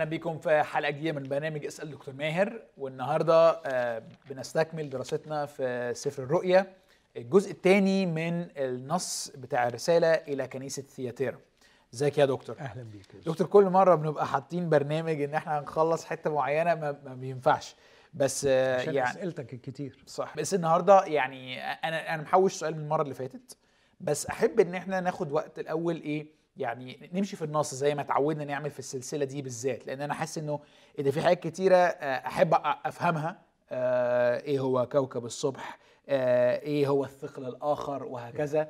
أهلا بيكم في حلقة جديدة من برنامج أسأل دكتور ماهر. والنهاردة آه، بنستكمل دراستنا في سفر الرؤيا الجزء الثاني من النص بتاع الرسالة إلى كنيسة ثياتيرا إزيك يا دكتور؟ أهلا بيك دكتور كل مرة بنبقى حاطين برنامج إن إحنا هنخلص حتة معينة ما, ما بينفعش. بس آه، عشان يعني أسئلتك الكتير. صح. بس النهارده يعني أنا أنا محوش سؤال من المرة اللي فاتت. بس أحب إن إحنا ناخد وقت الأول إيه يعني نمشي في النص زي ما اتعودنا نعمل في السلسلة دي بالذات لأن أنا حاسس إنه إن في حاجات كتيرة آه، أحب أفهمها آه، إيه هو كوكب الصبح آه، إيه هو الثقل الآخر وهكذا.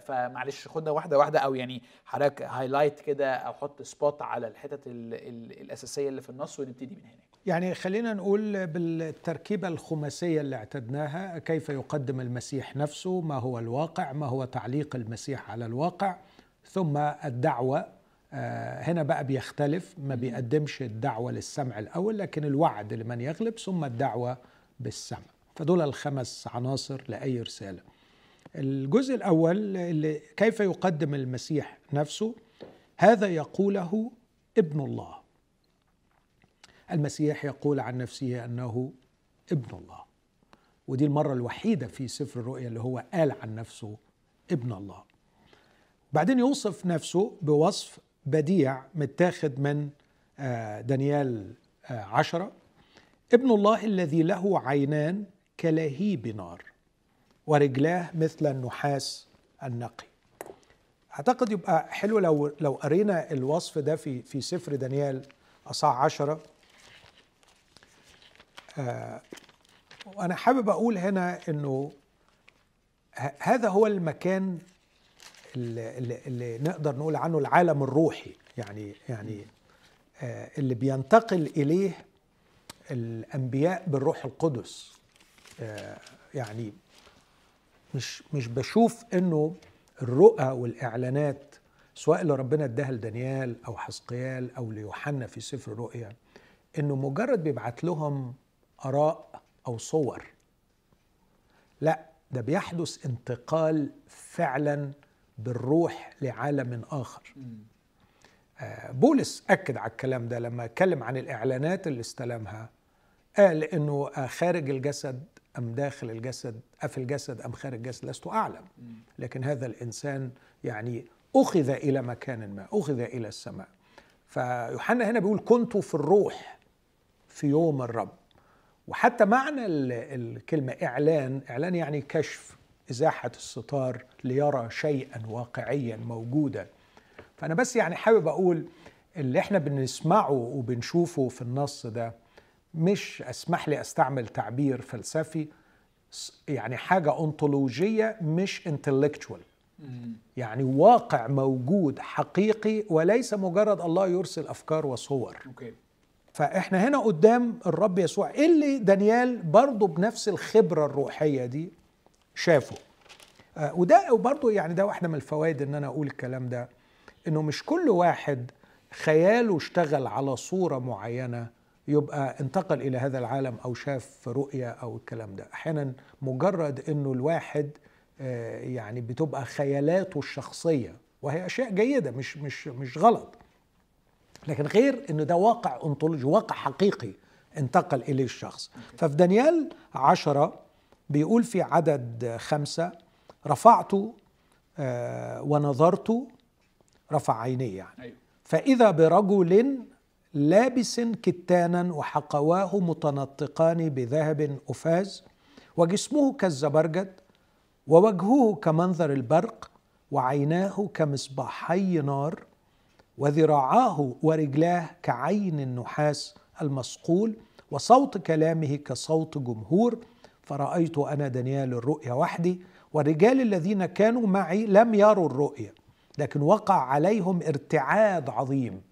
فمعلش خدنا واحدة واحدة أو يعني حضرتك highlight كده أو حط spot على الحتت ال- ال- الأساسية اللي في النص ونبتدي من هنا يعني خلينا نقول بالتركيبة الخماسية اللي اعتدناها كيف يقدم المسيح نفسه؟ ما هو الواقع؟ ما هو تعليق المسيح على الواقع؟ ثم الدعوة آه، هنا بقى بيختلف ما بيقدمش الدعوة للسمع الأول لكن الوعد لمن يغلب ثم الدعوة بالسمع. فدول الخمس عناصر لأي رسالة. الجزء الأول اللي كيف يقدم المسيح نفسه؟ هذا يقوله ابن الله. المسيح يقول عن نفسه أنه ابن الله. ودي المرة الوحيدة في سفر الرؤيا اللي هو قال عن نفسه ابن الله. بعدين يوصف نفسه بوصف بديع متاخد من آه، دانيال آه، عشرة. ابن الله الذي له عينان كلهيب نار ورجلاه مثل النحاس النقي. أعتقد يبقى حلو لو لو قرينا الوصف ده في في سفر دانيال اصحاح عشرة. آه، وأنا حابب أقول هنا إنه هذا هو المكان اللي, اللي, نقدر نقول عنه العالم الروحي. يعني يعني آه، اللي بينتقل إليه الأنبياء بالروح القدس. آه، يعني مش مش بشوف إنه الرؤى والإعلانات سواء اللي ربنا اداها لدانيال أو حسقيال أو ليوحنا في سفر الرؤيا إنه مجرد بيبعت لهم آراء أو صور. لا ده بيحدث انتقال فعلا بالروح لعالم آخر. آه، بولس أكد على الكلام ده لما اتكلم عن الإعلانات اللي استلمها. قال إنه آه، خارج الجسد أم داخل الجسد افي الجسد أم خارج الجسد لست أعلم. لكن هذا الإنسان يعني أخذ إلى مكان ما أخذ إلى السماء. فيوحنا هنا بيقول كنت في الروح في يوم الرب. وحتى معنى ال- الكلمة إعلان إعلان يعني كشف. إزاحة الستار ليرى شيئا واقعيا موجودا. فأنا بس يعني حابب أقول اللي إحنا بنسمعه وبنشوفه في النص ده مش أسمح لي أستعمل تعبير فلسفي يعني حاجة أنطولوجية مش انتلكتشوال يعني واقع موجود حقيقي وليس مجرد الله يرسل أفكار وصور. أوكي. فإحنا هنا قدام الرب يسوع اللي دانيال برضه بنفس الخبرة الروحية دي شافه. آه، وده برضه يعني ده واحدة من الفوائد إن أنا أقول الكلام ده إنه مش كل واحد خياله اشتغل على صورة معينة يبقى انتقل إلى هذا العالم أو شاف رؤية أو الكلام ده. أحيانا مجرد إنه الواحد آه، يعني بتبقى خيالاته الشخصية وهي أشياء جيدة مش مش مش غلط. لكن غير انه ده واقع أنطولوجي واقع حقيقي انتقل إليه الشخص. ففي دانيال عشرة بيقول في عدد خمسة رفعت آه، ونظرت رفع عيني يعني. أيوه. فإذا برجل لابس كتانا وحقواه متنطقان بذهب أفاز وجسمه كالزبرجد ووجهه كمنظر البرق وعيناه كمصباحي نار وذراعاه ورجلاه كعين النحاس المصقول وصوت كلامه كصوت جمهور فرأيت أنا دانيال الرؤيا وحدي والرجال الذين كانوا معي لم يروا الرؤيا لكن وقع عليهم ارتعاد عظيم.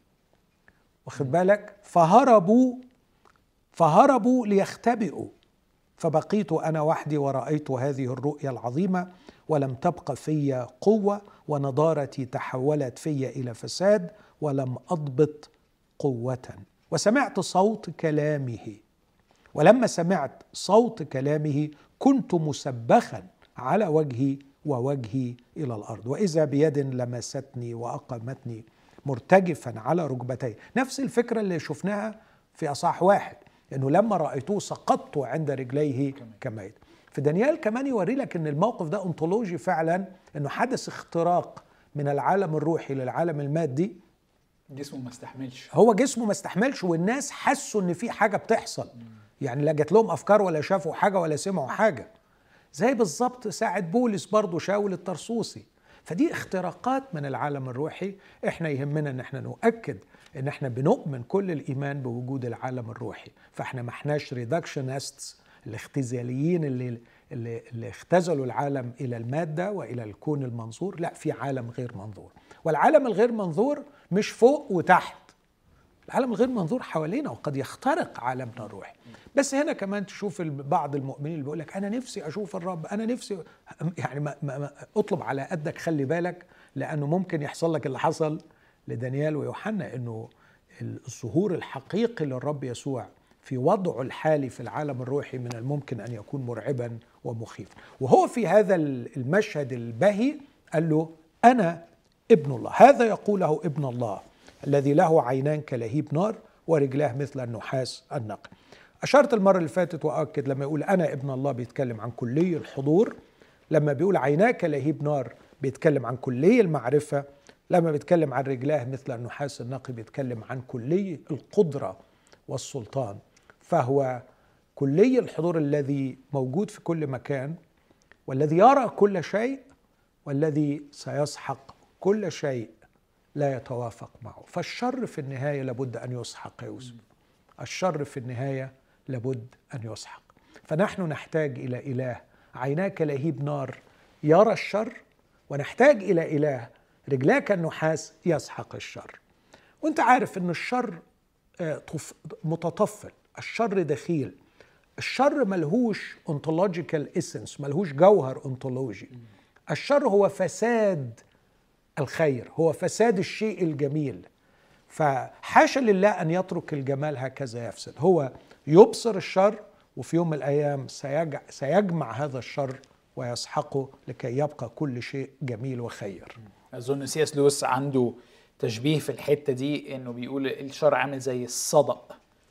واخد بالك؟ فهربوا فهربوا ليختبئوا. فبقيت أنا وحدي ورأيت هذه الرؤيا العظيمة ولم تبق في قوة ونضارتي تحولت في إلى فساد ولم أضبط قوة. وسمعت صوت كلامه. ولما سمعت صوت كلامه كنت مسبخا على وجهي ووجهي إلى الأرض. وإذا بيد لمستني وأقامتني مرتجفا على ركبتيه نفس الفكرة اللي شفناها في أصح واحد أنه لما رأيتوه سقطت عند رجليه كميت في دانيال كمان يوري لك أن الموقف ده أنطولوجي فعلا أنه حدث اختراق من العالم الروحي للعالم المادي. جسمه ما استحملش. هو جسمه ما استحملش والناس حسوا إن في حاجة بتحصل. يعني لا جات لهم أفكار ولا شافوا حاجة ولا سمعوا حاجة. زي بالظبط ساعة بولس برضه شاول الطرسوسي فدي اختراقات من العالم الروحي. إحنا يهمنا إن إحنا نؤكد إن إحنا بنؤمن كل الإيمان بوجود العالم الروحي. فإحنا ما إحناش ريدكشنستس الاختزاليين اللي اللي, اللي اختزلوا العالم إلى المادة وإلى الكون المنظور. لا في عالم غير منظور. والعالم الغير منظور مش فوق وتحت. العالم الغير منظور حوالينا وقد يخترق عالمنا الروحي. بس هنا كمان تشوف بعض المؤمنين اللي بيقول لك أنا نفسي أشوف الرب أنا نفسي يعني ما ما اطلب على قدك خلي بالك لأنه ممكن يحصل لك اللي حصل لدانيال ويوحنا إنه الظهور الحقيقي للرب يسوع في وضعه الحالي في العالم الروحي من الممكن أن يكون مرعبا ومخيفا. وهو في هذا المشهد البهي قال له أنا ابن الله. هذا يقوله ابن الله. الذي له عينان كلهيب نار ورجلاه مثل النحاس النقي. أشرت المرة اللي فاتت وأكد لما يقول أنا ابن الله بيتكلم عن كلي الحضور لما بيقول عيناه كلهيب نار بيتكلم عن كلي المعرفة لما بيتكلم عن رجلاه مثل النحاس النقي بيتكلم عن كلي القدرة والسلطان. فهو كلي الحضور الذي موجود في كل مكان والذي يرى كل شيء والذي سيسحق كل شيء. لا يتوافق معه. فالشر في النهاية لابد أن يسحق يا يوسف. الشر في النهاية لابد أن يسحق. فنحن نحتاج إلى إله. عيناه كلهيب نار. يرى الشر ونحتاج إلى إله. رجلاه كالنحاس يسحق الشر. وأنت عارف إن الشر آه، متطفل. الشر دخيل. الشر ملهوش ontological essence ملهوش جوهر انطولوجي الشر هو فساد الخير هو فساد الشيء الجميل. فحاشا لله أن يترك الجمال هكذا يفسد. هو يبصر الشر وفي يوم من الأيام سيجمع هذا الشر ويسحقه لكي يبقى كل شيء جميل وخير. أظن سياس لويس عنده تشبيه في الحتة دي إنه بيقول الشر عامل زي الصدى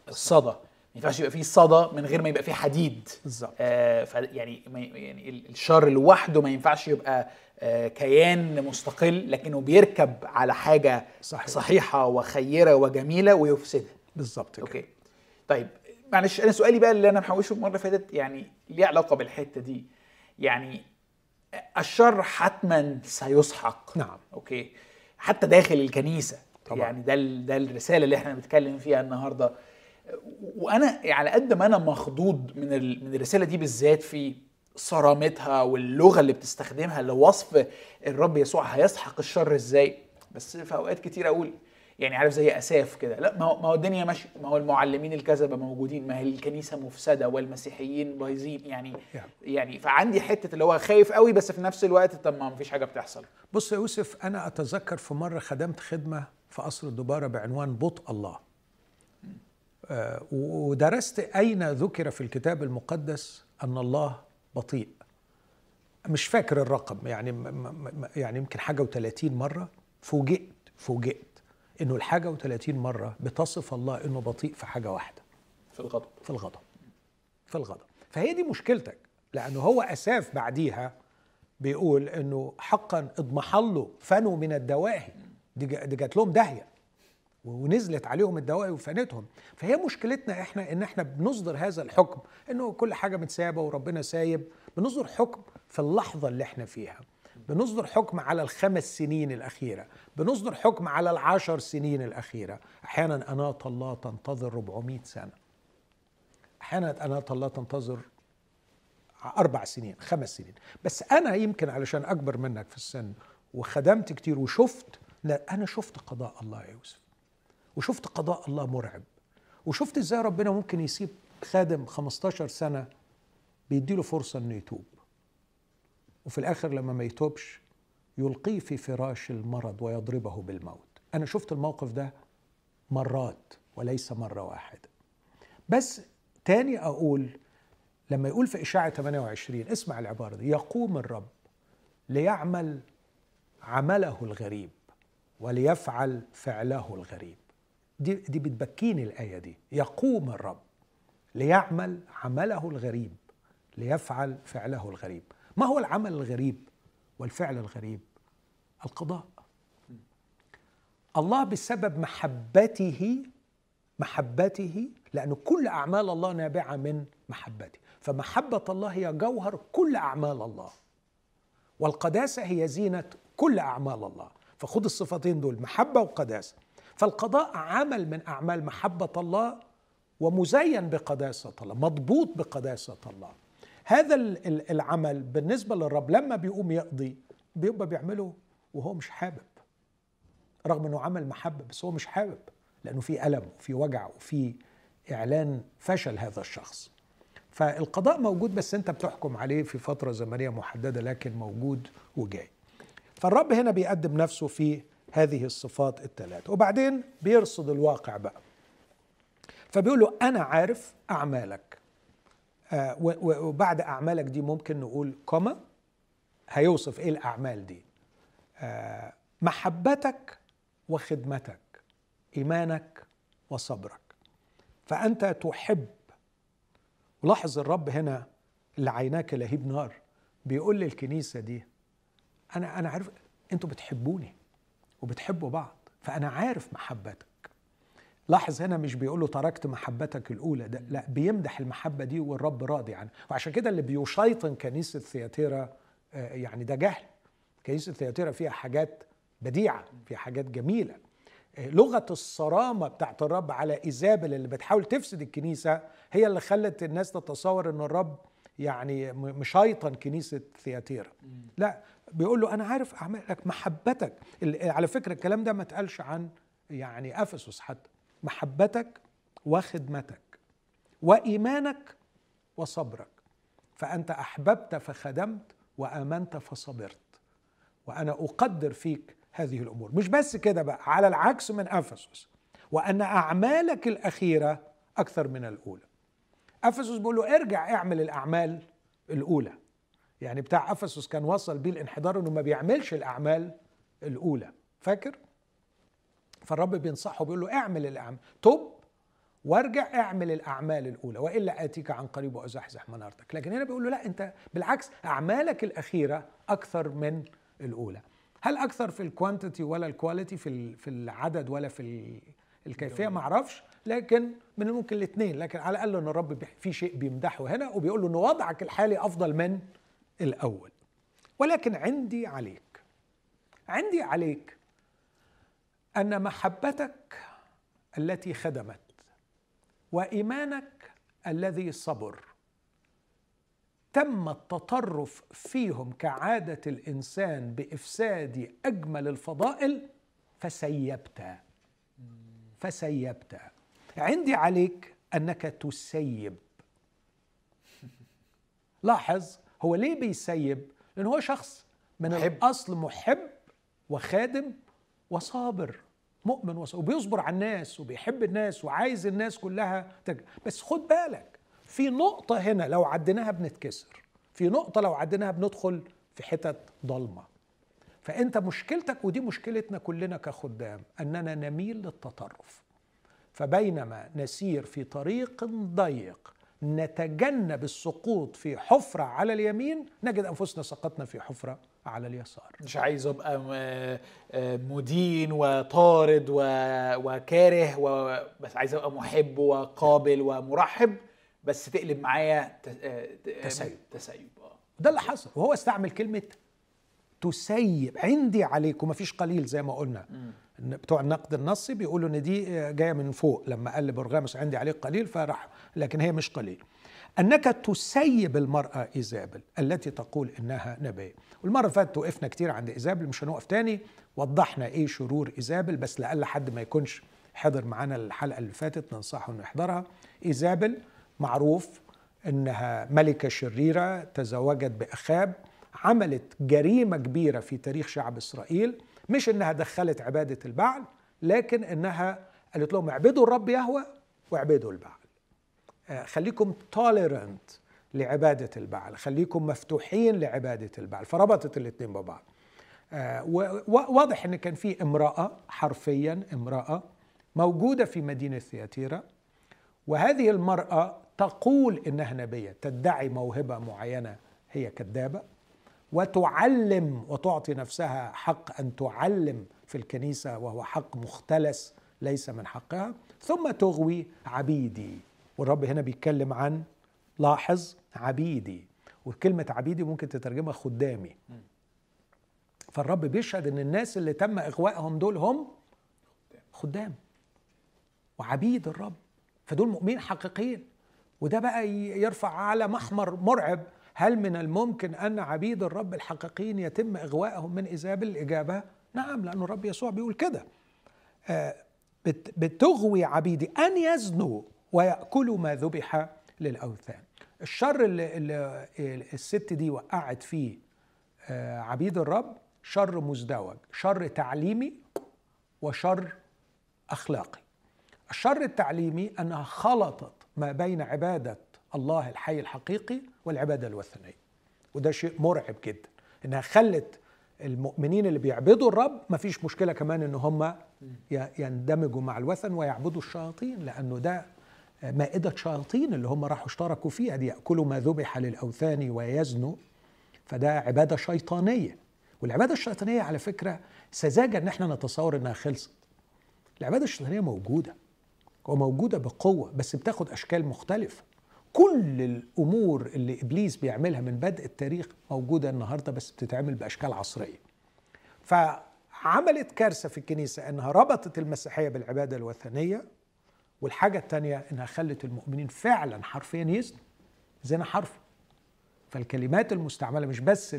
الصدى ما ينفعش يبقى فيه صدى من غير ما يبقى فيه حديد. بالظبط. آه يعني يعني الشر لوحده ما ينفعش يبقى كيان مستقل لكنه بيركب على حاجة صحيح. صحيحة وخيرة وجميلة ويفسدها. بالظبط okay. طيب معلش أنا سؤالي بقى اللي أنا محوشه المرة اللي فاتت يعني ليه علاقة بالحتة دي؟ يعني الشر حتما سيسحق. نعم. okay. حتى داخل الكنيسة. طبعا. يعني ده ده الرسالة اللي إحنا بنتكلم فيها النهارده. وأنا على قد ما أنا مخضوض من من الرسالة دي بالذات في صرامتها واللغة اللي بتستخدمها لوصف الرب يسوع هيسحق الشر إزاي؟ بس في أوقات كتير أقول يعني عارف زي أساف كده لا ما هو الدنيا ماشية ما هو المعلمين الكذبة موجودين ما هي الكنيسة مفسدة والمسيحيين بايظين يعني يعني فعندي حتة اللي هو خايف قوي بس في نفس الوقت طب ما فيش حاجة بتحصل. بص يا يوسف أنا أتذكر في مرة خدمت خدمة في قصر الدبارة بعنوان بطء الله. آه، ودرست أين ذكر في الكتاب المقدس أن الله بطيء. مش فاكر الرقم يعني يعني يمكن حاجة و30 مرة فوجئت فوجئت إنه الحاجة و30 مرة بتصف الله إنه بطيء في حاجة واحدة. في الغضب. في الغضب. في الغضب. فهي دي مشكلتك لأنه هو أساف بعديها بيقول إنه حقا اضمحلوا فنوا من الدواهي. دي جات لهم داهية. ونزلت عليهم الدواء وفنتهم. فهي مشكلتنا إحنا ان إحنا بنصدر هذا الحكم انه كل حاجة متسابة وربنا سايب. بنصدر حكم في اللحظة اللي إحنا فيها. بنصدر حكم على الخمس سنين الأخيرة. بنصدر حكم على العشر سنين الأخيرة. أحيانا أناة الله تنتظر 400 سنة. أحيانا أناة الله تنتظر أربع سنين خمس سنين. بس أنا يمكن علشان أكبر منك في السن وخدمت كتير وشفت لا أنا شفت قضاء الله يا يوسف. وشفت قضاء الله مرعب. وشفت إزاي ربنا ممكن يسيب خادم 15 سنة بيديله فرصة إنه يتوب. وفي الآخر لما ما يتوبش يلقيه في فراش المرض ويضربه بالموت. أنا شفت الموقف ده مرات وليس مرة واحدة. بس تاني أقول لما يقول في إشاعة 28 اسمع العبارة دي يقوم الرب ليعمل عمله الغريب وليفعل فعله الغريب. دي دي بتبكيني الآية دي. يقوم الرب ليعمل عمله الغريب ليفعل فعله الغريب. ما هو العمل الغريب والفعل الغريب؟ القضاء. الله بسبب محبته محبته لأن كل أعمال الله نابعة من محبته. فمحبة الله هي جوهر كل أعمال الله. والقداسة هي زينة كل أعمال الله. فخذ الصفتين دول محبة وقداسة. فالقضاء عمل من أعمال محبة الله ومزين بقداسة الله مضبوط بقداسة الله. هذا العمل بالنسبة للرب لما بيقوم يقضي بيبقى بيعمله وهو مش حابب رغم إنه عمل محبة بس هو مش حابب لأنه في ألم وفي وجع وفي إعلان فشل هذا الشخص. فالقضاء موجود بس أنت بتحكم عليه في فترة زمنية محددة لكن موجود وجاي. فالرب هنا بيقدم نفسه في هذه الصفات الثلاث. وبعدين بيرصد الواقع بقى. فبيقول له أنا عارف أعمالك. آه وبعد أعمالك دي ممكن نقول كوما هيوصف إيه الأعمال دي؟ آه محبتك وخدمتك إيمانك وصبرك. فأنت تحب. ولاحظ الرب هنا اللي عيناك لهيب نار بيقول للكنيسة دي أنا أنا عارف أنتوا بتحبوني. وبتحبوا بعض. فأنا عارف محبتك. لاحظ هنا مش بيقول له تركت محبتك الأولى ده لا بيمدح المحبة دي والرب راضي عنها. وعشان كده اللي بيشيطن كنيسة ثياتيرا آه، يعني ده جهل. كنيسة ثياتيرا فيها حاجات بديعة فيها حاجات جميلة. لغة الصرامة بتاعت الرب على إيزابل اللي بتحاول تفسد الكنيسة هي اللي خلت الناس تتصور إن الرب يعني مشيطن كنيسة ثياتيرا لا بيقول له أنا عارف أعمالك محبتك على فكرة الكلام ده ما اتقالش عن يعني أفسس حتى. محبتك وخدمتك وإيمانك وصبرك. فأنت أحببت فخدمت وآمنت فصبرت. وأنا أقدر فيك هذه الأمور. مش بس كده بقى على العكس من أفسس. وأن أعمالك الأخيرة أكثر من الأولى. أفسس بيقول له ارجع اعمل الأعمال الأولى. يعني بتاع أفسس كان وصل بيه الانحدار إنه ما بيعملش الأعمال الأولى. فاكر؟ فالرب بينصحه بيقول له اعمل الأعمال. تب وارجع اعمل الأعمال الأولى وإلا آتيك عن قريب وأزحزح منارتك. لكن هنا بيقول له لا أنت بالعكس أعمالك الأخيرة أكثر من الأولى. هل أكثر في ال quantity ولا ال quality في في العدد ولا في الكيفية؟ ما أعرفش. لكن من الممكن الاثنين لكن على الأقل إن الرب في شيء بيمدحه هنا وبيقول له إن وضعك الحالي أفضل من الأول. ولكن عندي عليك عندي عليك أن محبتك التي خدمت وإيمانك الذي صبر تم التطرف فيهم كعادة الإنسان بإفساد أجمل الفضائل فسيبت فسيبت. عندي عليك أنك تسيب. لاحظ هو ليه بيسيب؟ لأن هو شخص من محب. الأصل محب وخادم وصابر مؤمن وصابر وبيصبر على الناس وبيحب الناس وعايز الناس كلها تج... بس خد بالك في نقطة هنا لو عديناها بنتكسر في نقطة لو عديناها بندخل في حتت ضلمة. فأنت مشكلتك ودي مشكلتنا كلنا كخدام أننا نميل للتطرف. فبينما نسير في طريق ضيق نتجنب السقوط في حفرة على اليمين نجد أنفسنا سقطنا في حفرة على اليسار. مش عايز أبقى مدين وطارد وكاره بس عايز أبقى محب وقابل ومرحب بس تقلب معايا آه، تسيب. تسيب. ده اللي حصل. وهو استعمل كلمة تسيب. عندي عليك ومفيش قليل زي ما قلنا. م. بتوع النقد النصي بيقولوا إن دي جاية من فوق لما قال برغامس عندي عليك قليل فراح لكن هي مش قليل. أنك تسيب المرأة إيزابل التي تقول إنها نبي. والمرة اللي فاتت وقفنا كتير عند إيزابل مش هنوقف تاني. وضحنا إيه شرور إيزابل بس لأقل حد ما يكونش حضر معانا الحلقة اللي فاتت ننصحه إنه يحضرها. إيزابل معروف إنها ملكة شريرة تزوجت بأخاب عملت جريمة كبيرة في تاريخ شعب إسرائيل. مش إنها دخلت عبادة البعل لكن إنها قالت لهم اعبدوا الرب يهوى واعبدوا البعل. آه، خليكم توليرنت لعبادة البعل خليكم مفتوحين لعبادة البعل. فربطت الاثنين ببعض. آه، وواضح إن كان في امرأة حرفيا امرأة موجودة في مدينة ثياتيرا وهذه المرأة تقول إنها نبية تدعي موهبة معينة هي كذابة. وتعلم وتعطي نفسها حق أن تعلم في الكنيسة وهو حق مختلس ليس من حقها ثم تغوي عبيدي. والرب هنا بيتكلم عن لاحظ عبيدي. وكلمة عبيدي ممكن تترجمها خدامي. فالرب بيشهد إن الناس اللي تم إغوائهم دول هم خدام. وعبيد الرب. فدول مؤمنين حقيقيين. وده بقى يرفع على محمر مرعب هل من الممكن أن عبيد الرب الحقيقيين يتم اغوائهم من ايزابل الإجابة؟ نعم لأن الرب يسوع بيقول كده. آه، بتغوي عبيدي أن يزنوا ويأكلوا ما ذبح للأوثان. الشر اللي, اللي الست دي وقعت فيه آه، عبيد الرب شر مزدوج شر تعليمي وشر أخلاقي. الشر التعليمي أنها خلطت ما بين عبادة الله الحي الحقيقي والعبادة الوثنية. وده شيء مرعب جدا إنها خلت المؤمنين اللي بيعبدوا الرب ما فيش مشكلة كمان إن هم يندمجوا مع الوثن ويعبدوا الشياطين لأنه ده مائدة شياطين اللي هم راحوا اشتركوا فيها. دي يأكلوا ما ذبح للأوثان ويزنوا. فده عبادة شيطانية. والعبادة الشيطانية على فكرة سذاجة إن إحنا نتصور إنها خلصت. العبادة الشيطانية موجودة وموجودة بقوة بس بتاخد أشكال مختلفة. كل الأمور اللي إبليس بيعملها من بدء التاريخ موجودة النهارده بس بتتعمل بأشكال عصرية. فعملت كارثة في الكنيسة إنها ربطت المسيحية بالعبادة الوثنية والحاجة الثانية إنها خلت المؤمنين فعلا حرفيا يزنوا زنا حرف فالكلمات المستعملة مش بس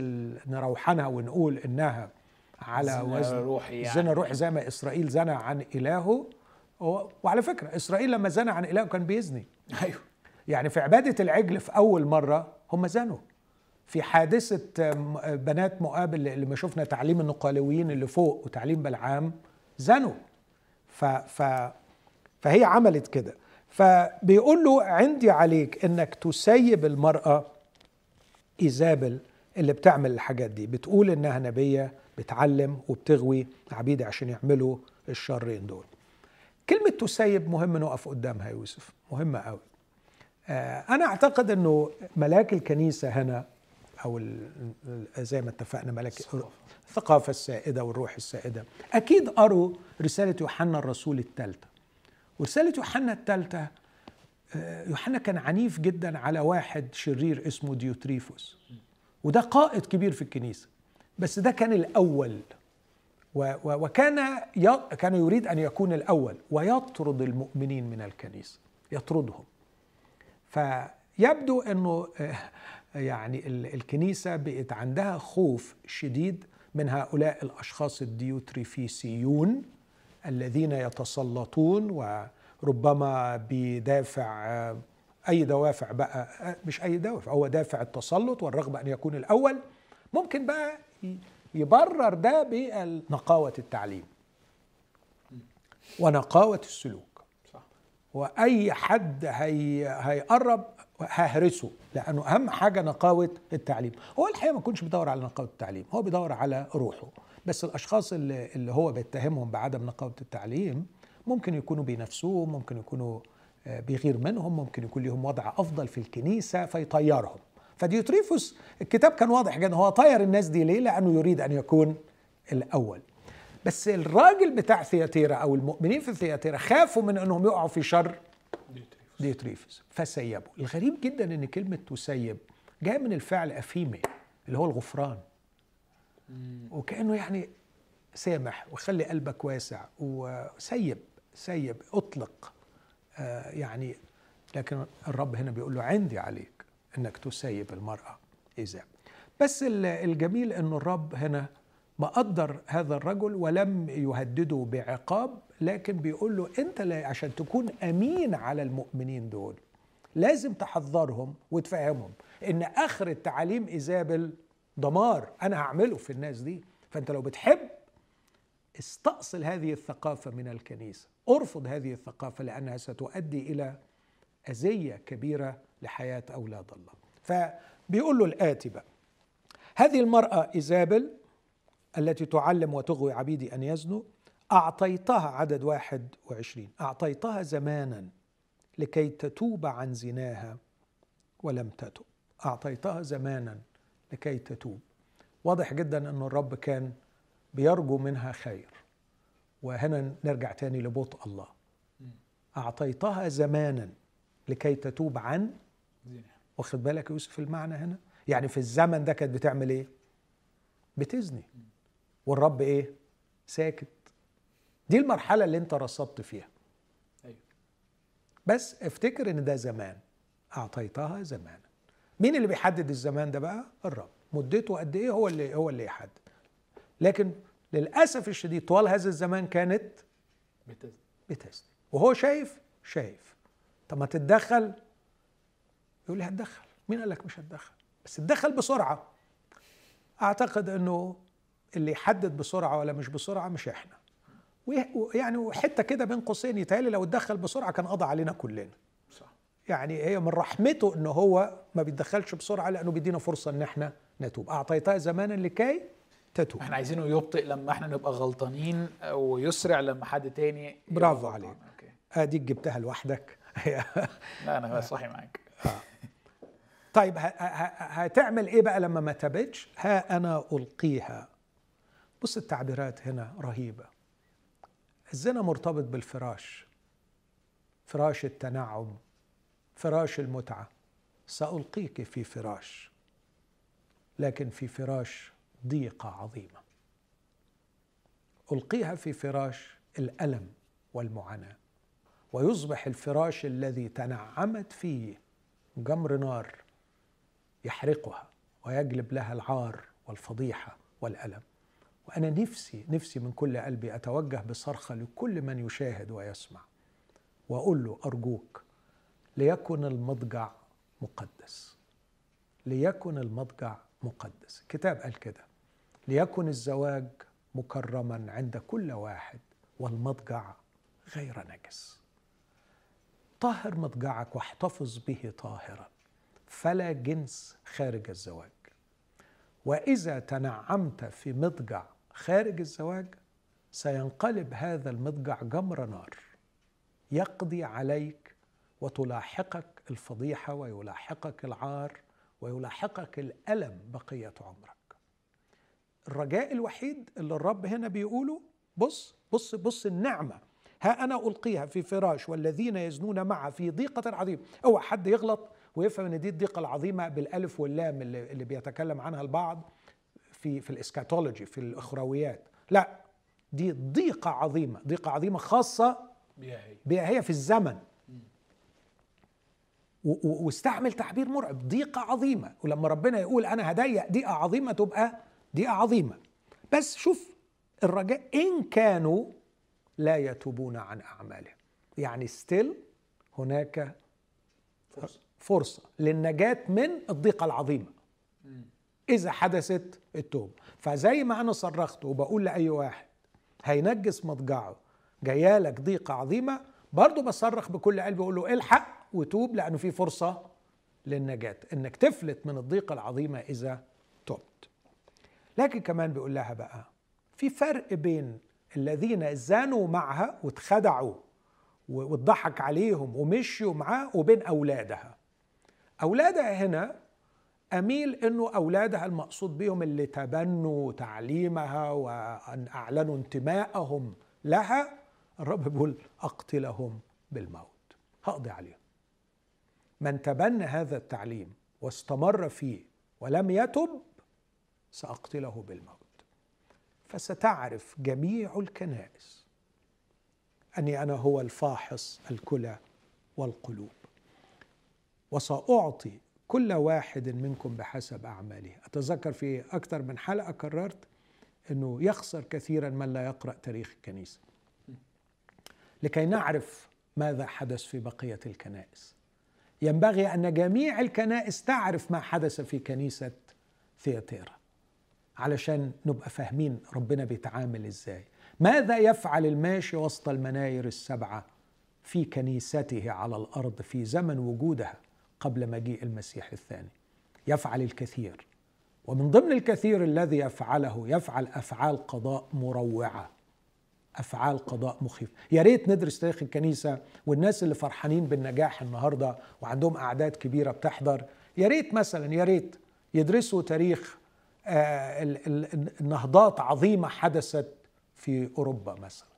نروحنها ونقول إنها على وزن روحي يعني. زنا روحي زي ما إسرائيل زنى عن إلهه. وعلى فكرة إسرائيل لما زنى عن إلهه كان بيزني. أيوه. يعني في عبادة العجل في أول مرة هم زنوا. في حادثة بنات مؤاب اللي ما شفنا تعليم النقالويين اللي فوق وتعليم بلعام زنوا. ف ف فهي عملت كده. فبيقول له عندي عليك إنك تسيب المرأة إيزابل اللي بتعمل الحاجات دي. بتقول إنها نبية بتعلم وبتغوي. عبيدة عشان يعملوا الشرين دول. كلمة تسيب مهم نقف قدامها يوسف. مهمة قوي. آه، أنا أعتقد أنه ملاك الكنيسة هنا أو زي ما اتفقنا ملاك الثقافة. السائدة والروح السائدة. أكيد قروا رسالة يوحنا الرسول الثالثة. ورسالة يوحنا الثالثة آه، يوحنا كان عنيف جدا على واحد شرير اسمه ديوتريفوس. وده قائد كبير في الكنيسة. بس ده كان الأول. وكان كان يريد أن يكون الأول ويطرد المؤمنين من الكنيسة يطردهم. فيبدو إنه آه، يعني الكنيسة بقت عندها خوف شديد من هؤلاء الأشخاص الديوتريفيسيون الذين يتسلطون وربما بدافع آه، أي دوافع بقى آه، مش أي دوافع هو دافع التسلط والرغبة أن يكون الأول. ممكن بقى يبرر ده بنقاوه التعليم ونقاوة السلوك. وأي حد هي هيقرب ههرسه لأنه أهم حاجة نقاوة التعليم. هو الحقيقة ما يكونش بيدور على نقاوة التعليم هو بيدور على روحه. بس الأشخاص اللي, اللي هو بيتهمهم بعدم نقاوة التعليم ممكن يكونوا بينافسوه ممكن يكونوا آه، بيغير منهم ممكن يكون لهم وضع أفضل في الكنيسة فيطيرهم. فديوتريفوس الكتاب كان واضح جدا هو طير الناس دي ليه؟ لأنه يريد أن يكون الأول. بس الراجل بتاع ثياتيرا أو المؤمنين في ثياتيرا خافوا من إنهم يقعوا في شر ديوتريفس فسيبوا. الغريب جدا إن كلمة تسيب جاية من الفعل aphiemi اللي هو الغفران. وكأنه يعني سامح وخلي قلبك واسع وسيب سيب أطلق. آه يعني لكن الرب هنا بيقول له عندي عليك إنك تسيب المرأة إذا. بس الجميل إنه الرب هنا مقدر هذا الرجل ولم يهدده بعقاب لكن بيقول له أنت عشان تكون أمين على المؤمنين دول لازم تحذرهم وتفهمهم إن آخر التعاليم ايزابل دمار أنا هعمله في الناس دي. فأنت لو بتحب استأصل هذه الثقافة من الكنيسة أرفض هذه الثقافة لأنها ستؤدي إلى أذية كبيرة لحياة أولاد الله. فبيقول له الآتي بقى هذه المرأة إيزابل التي تعلم وتغوي عبيدي أن يزنوا أعطيتها عدد واحد وعشرين. أعطيتها زمانا لكي تتوب عن زناها ولم تتب. أعطيتها زمانا لكي تتوب. واضح جدا أن الرب كان بيرجو منها خير. وهنا نرجع تاني لبطء الله. أعطيتها زمانا لكي تتوب عن واخد بالك يوسف المعنى هنا؟ يعني في الزمن ده كانت بتعمل إيه؟ بتزني. والرب إيه؟ ساكت. دي المرحلة اللي أنت رصدت فيها. أيوه. بس افتكر إن ده زمان. أعطيتها زمانا مين اللي بيحدد الزمان ده بقى؟ الرب. مدته قد إيه؟ هو اللي هو اللي يحدد. لكن للأسف الشديد طوال هذا الزمان كانت بتزني. بتزني. وهو شايف؟ شايف. طب ما تتدخل. يقول لي هتدخل. مين قال لك مش هتدخل؟ بس تدخل بسرعة. أعتقد إنه اللي يحدد بسرعة ولا مش بسرعة مش إحنا. ويعني وحته كده بين قوسين يتهيألي لو اتدخل بسرعة كان قضى علينا كلنا. صح. يعني هي من رحمته إن هو ما بيتدخلش بسرعة لأنه بيدينا فرصة إن إحنا نتوب. اعطيتها زمانا لكي تتوب. إحنا عايزينه يبطئ لما إحنا نبقى غلطانين ويسرع لما حد تاني برافو عليك. أديك جبتها لوحدك. لا أنا صاحي معاك. آه. طيب هتعمل إيه بقى لما ما تبتش؟ ها أنا ألقيها. بص التعبيرات هنا رهيبة. الزنا مرتبط بالفراش. فراش التنعم فراش المتعة. سألقيك في فراش لكن في فراش ضيقة عظيمة. ألقيها في فراش الألم والمعاناة. ويصبح الفراش الذي تنعمت فيه جمر نار يحرقها ويجلب لها العار والفضيحة والألم. وأنا نفسي نفسي من كل قلبي أتوجه بصرخة لكل من يشاهد ويسمع وأقول له أرجوك ليكن المضجع مقدس. ليكن المضجع مقدس. الكتاب قال كده ليكن الزواج مكرما عند كل واحد والمضجع غير نجس. طهر مضجعك واحتفظ به طاهرا. فلا جنس خارج الزواج. وإذا تنعمت في مضجع خارج الزواج سينقلب هذا المضجع جمر نار يقضي عليك وتلاحقك الفضيحة ويلاحقك العار ويلاحقك الألم بقية عمرك. الرجاء الوحيد اللي الرب هنا بيقوله بص بص بص النعمة. ها أنا ألقيها في فراش والذين يزنون معها في ضيقة عظيمة. أوعى حد يغلط ويفهم إن دي الضيقة العظيمة بالألف واللام اللي, اللي بيتكلم عنها البعض. في في الإسكاتولوجي في الأخرويات. لا دي ضيقة عظيمة ضيقة عظيمة خاصة بها هي في الزمن. واستعمل تعبير مرعب ضيقة عظيمة. ولما ربنا يقول أنا هضيق ضيقة عظيمة تبقى ضيقة عظيمة. بس شوف الرجاء إن كانوا لا يتوبون عن أعمالهم. يعني ستيل هناك فرصة. فرصة للنجاة من الضيقة العظيمة. إذا حدثت التوبة. فزي ما أنا صرخت وبقول لأي واحد هينجس مضجعه. جايالك ضيقة عظيمة. برضه بصرخ بكل قلبي أقول له إلحق وتوب لأنه في فرصة للنجاة. إنك تفلت من الضيقة العظيمة إذا تبت. لكن كمان بيقول لها بقى في فرق بين الذين زانوا معها واتخدعوا واتضحك عليهم ومشيوا معاه وبين أولادها. أولادها هنا أميل أنه أولادها المقصود بهم اللي تبنوا تعليمها وأن أعلنوا انتمائهم لها الرب بيقول أقتلهم بالموت. هقضي عليهم. من تبنى هذا التعليم واستمر فيه ولم يتب سأقتله بالموت. فستعرف جميع الكنائس أني أنا هو الفاحص الكلى والقلوب وسأعطي كل واحد منكم بحسب أعماله. أتذكر في أكثر من حلقة كررت أنه يخسر كثيرا من لا يقرأ تاريخ الكنيسة. لكي نعرف ماذا حدث في بقية الكنائس. ينبغي أن جميع الكنائس تعرف ما حدث في كنيسة ثياتيرا علشان نبقى فاهمين ربنا بيتعامل إزاي. ماذا يفعل الماشي وسط المناير السبعة في كنيسته على الأرض في زمن وجودها؟ قبل مجيء المسيح الثاني. يفعل الكثير. ومن ضمن الكثير الذي يفعله يفعل أفعال قضاء مروعة. أفعال قضاء مخيفه يا ريت ندرس تاريخ الكنيسة والناس اللي فرحانين بالنجاح النهارده وعندهم أعداد كبيرة بتحضر. يا ريت مثلا يا ريت يدرسوا تاريخ آه، النهضات عظيمة حدثت في أوروبا مثلا.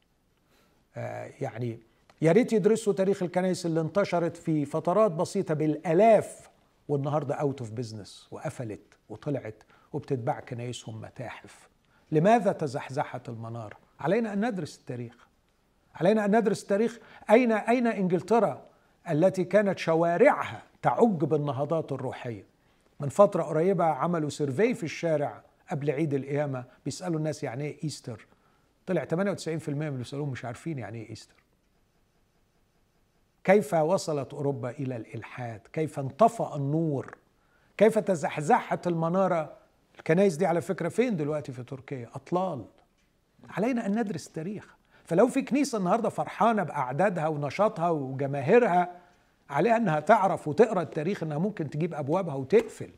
آه، يعني يا ريت يدرسوا تاريخ الكنائس اللي انتشرت في فترات بسيطة بالآلاف والنهاردة out of business وقفلت وطلعت وبتتباع كنايسهم متاحف. لماذا تزحزحت المناره علينا أن ندرس التاريخ. علينا أن ندرس التاريخ. اين أين إنجلترا التي كانت شوارعها تعج بالنهضات الروحية؟ من فترة قريبة عملوا survey في الشارع قبل عيد القيامة بيسألوا الناس يعني إيه Easter طلع 98% من اللي بيسألوهم مش عارفين يعني إيه Easter كيف وصلت أوروبا إلى الإلحاد؟ كيف انطفأ النور؟ كيف تزحزحت المنارة؟ الكنائس دي على فكرة فين دلوقتي في تركيا؟ أطلال. علينا أن ندرس التاريخ. فلو في كنيسة النهارده فرحانة بأعدادها ونشاطها وجماهيرها عليها أنها تعرف وتقرأ التاريخ إنها ممكن تجيب أبوابها وتقفل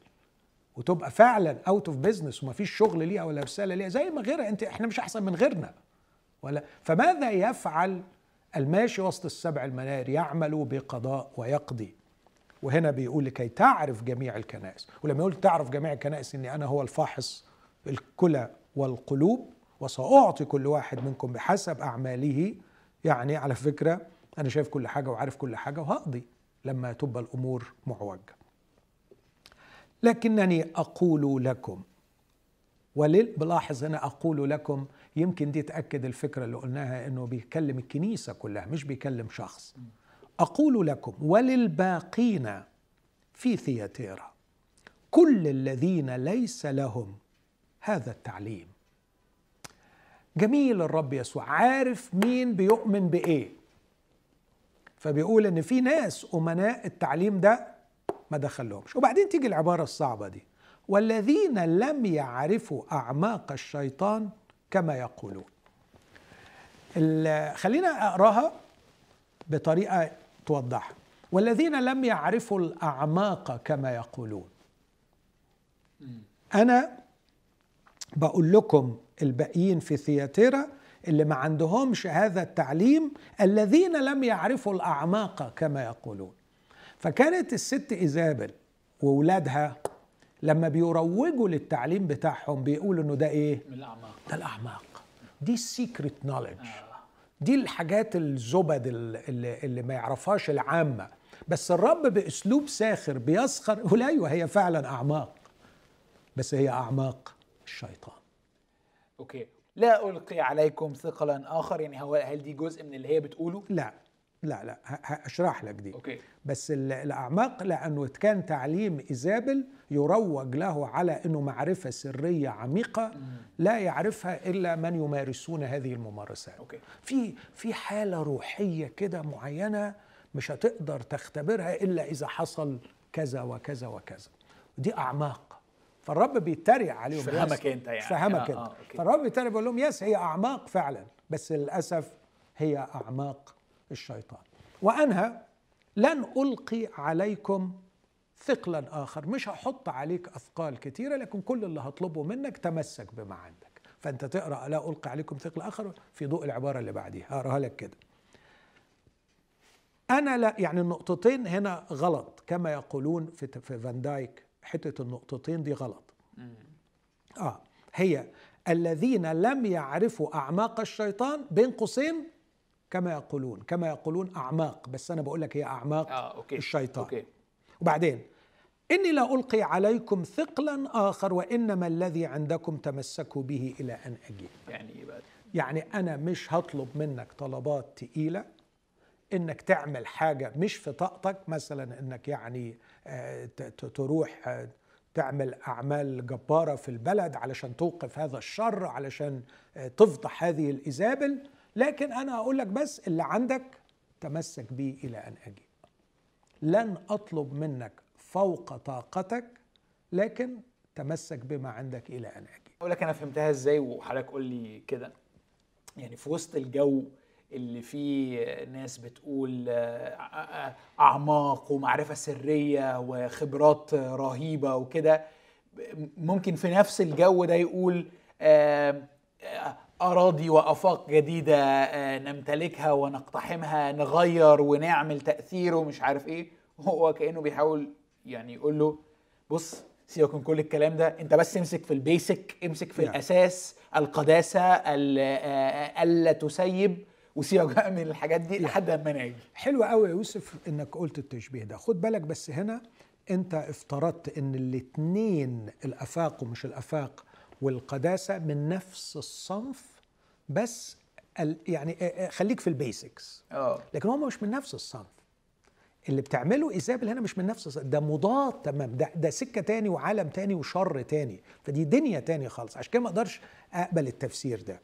وتبقى فعلا out of business ومفيش شغل ليها ولا رسالة ليها زي ما غيرها. أنت إحنا مش أحسن من غيرنا. ولا فماذا يفعل الماشي وسط السبع المناير يعمل بقضاء ويقضي. وهنا بيقول لكي تعرف جميع الكنائس. ولما يقول تعرف جميع الكنائس إني أنا هو الفاحص الكلى والقلوب وسأعطي كل واحد منكم بحسب أعماله. يعني على فكرة أنا شايف كل حاجة وعارف كل حاجة وهقضي لما تبقى الأمور معوجه لكنني أقول لكم ولل بلاحظ هنا أقول لكم يمكن دي تأكد الفكرة اللي قلناها إنه بيكلم الكنيسة كلها مش بيكلم شخص. أقول لكم وللباقين في ثياتيرا كل الذين ليس لهم هذا التعليم. جميل الرب يسوع. عارف مين بيؤمن بإيه؟ فبيقول إن في ناس أمناء التعليم ده ما دخلهمش. وبعدين تيجي العبارة الصعبة دي. والذين لم يعرفوا أعماق الشيطان كما يقولون. خلينا أقراها بطريقة توضحها. والذين لم يعرفوا الأعماق كما يقولون. أنا بقول لكم الباقيين في ثياتيرا اللي ما عندهمش هذا التعليم الذين لم يعرفوا الأعماق كما يقولون. فكانت الست إيزابل واولادها لما بيروجوا للتعليم بتاعهم بيقولوا إنه ده إيه؟ من الأعماق. ده الأعماق. دي ال secret knowledge آه. دي الحاجات الزبد اللي, اللي ما يعرفهاش العامة. بس الرب بأسلوب ساخر بيسخر يقول أيوه هي فعلا أعماق. بس هي أعماق الشيطان. okay. لا ألقي عليكم ثقلا اخر يعني هو هل دي جزء من اللي هي بتقوله؟ لا. لا لا هشرح لك دي. أوكي. بس الأعماق لأنه كان تعليم إيزابل يروج له على إنه معرفة سرية عميقة لا يعرفها إلا من يمارسون هذه الممارسات. okay. في في حالة روحية كده معينة مش هتقدر تختبرها إلا إذا حصل كذا وكذا وكذا. دي أعماق. فالرب بيتريق عليهم. فهمك أنت يعني. فهمك آه أنت. آه فالرب بيتريق بيقول لهم yes هي أعماق فعلا. بس للأسف هي أعماق الشيطان. وأنهى لن ألقي عليكم ثقلا آخر. مش هحط عليك أثقال كثيره لكن كل اللي هطلبه منك تمسك بما عندك. فأنت تقرأ لا ألقي عليكم ثقل آخر في ضوء العبارة اللي بعديها. هقراها لك كده. أنا لا يعني النقطتين هنا غلط كما يقولون في في فان دايك حتة النقطتين دي غلط. آه هي الذين لم يعرفوا أعماق الشيطان بين قوسين كما يقولون كما يقولون أعماق بس أنا بقول لك هي أعماق آه، okay. الشيطان okay. وبعدين إني لا ألقي عليكم ثقلا آخر وإنما الذي عندكم تمسكوا به إلى أن أجيب يعني إيه بقى يعني أنا مش هطلب منك طلبات تقيلة إنك تعمل حاجة مش في طاقتك مثلا إنك يعني آه، تروح آه، تعمل أعمال جبارة في البلد علشان توقف هذا الشر علشان آه، تفضح هذه الايزابل لكن أنا أقول لك بس اللي عندك تمسك به إلى أن أجي لن أطلب منك فوق طاقتك لكن تمسك بما عندك إلى أن أجي أقول لك أنا فهمتها إزاي وحضرتك قول لي كده. يعني في وسط الجو اللي فيه ناس بتقول أعماق ومعرفة سرية وخبرات رهيبة وكده ممكن في نفس الجو ده يقول آه، آه، أراضي وآفاق جديدة آه، نمتلكها ونقتحمها نغير ونعمل تأثير ومش عارف إيه. هو كأنه بيحاول يعني يقول له بص سيبك من كل الكلام ده أنت بس امسك في البيسك امسك في نعم. الأساس القداسة ال- آه، ألا تسيب وسيبك بقى من الحاجات دي لحد ما ناجي حلو قوي يا يوسف إنك قلت التشبيه ده. خد بالك بس هنا أنت افترضت إن الاتنين الأفاق ومش الأفاق والقداسة من نفس الصنف بس ال يعني خليك في ال basics آه. لكن هم مش من نفس الصنف. اللي بتعمله ايزابل هنا مش من نفس الصنف ده مضاد تمام ده ده سكة تاني وعالم تاني وشر تاني. فدي دنيا تاني خالص. عشان كده ما أقدرش أقبل التفسير ده.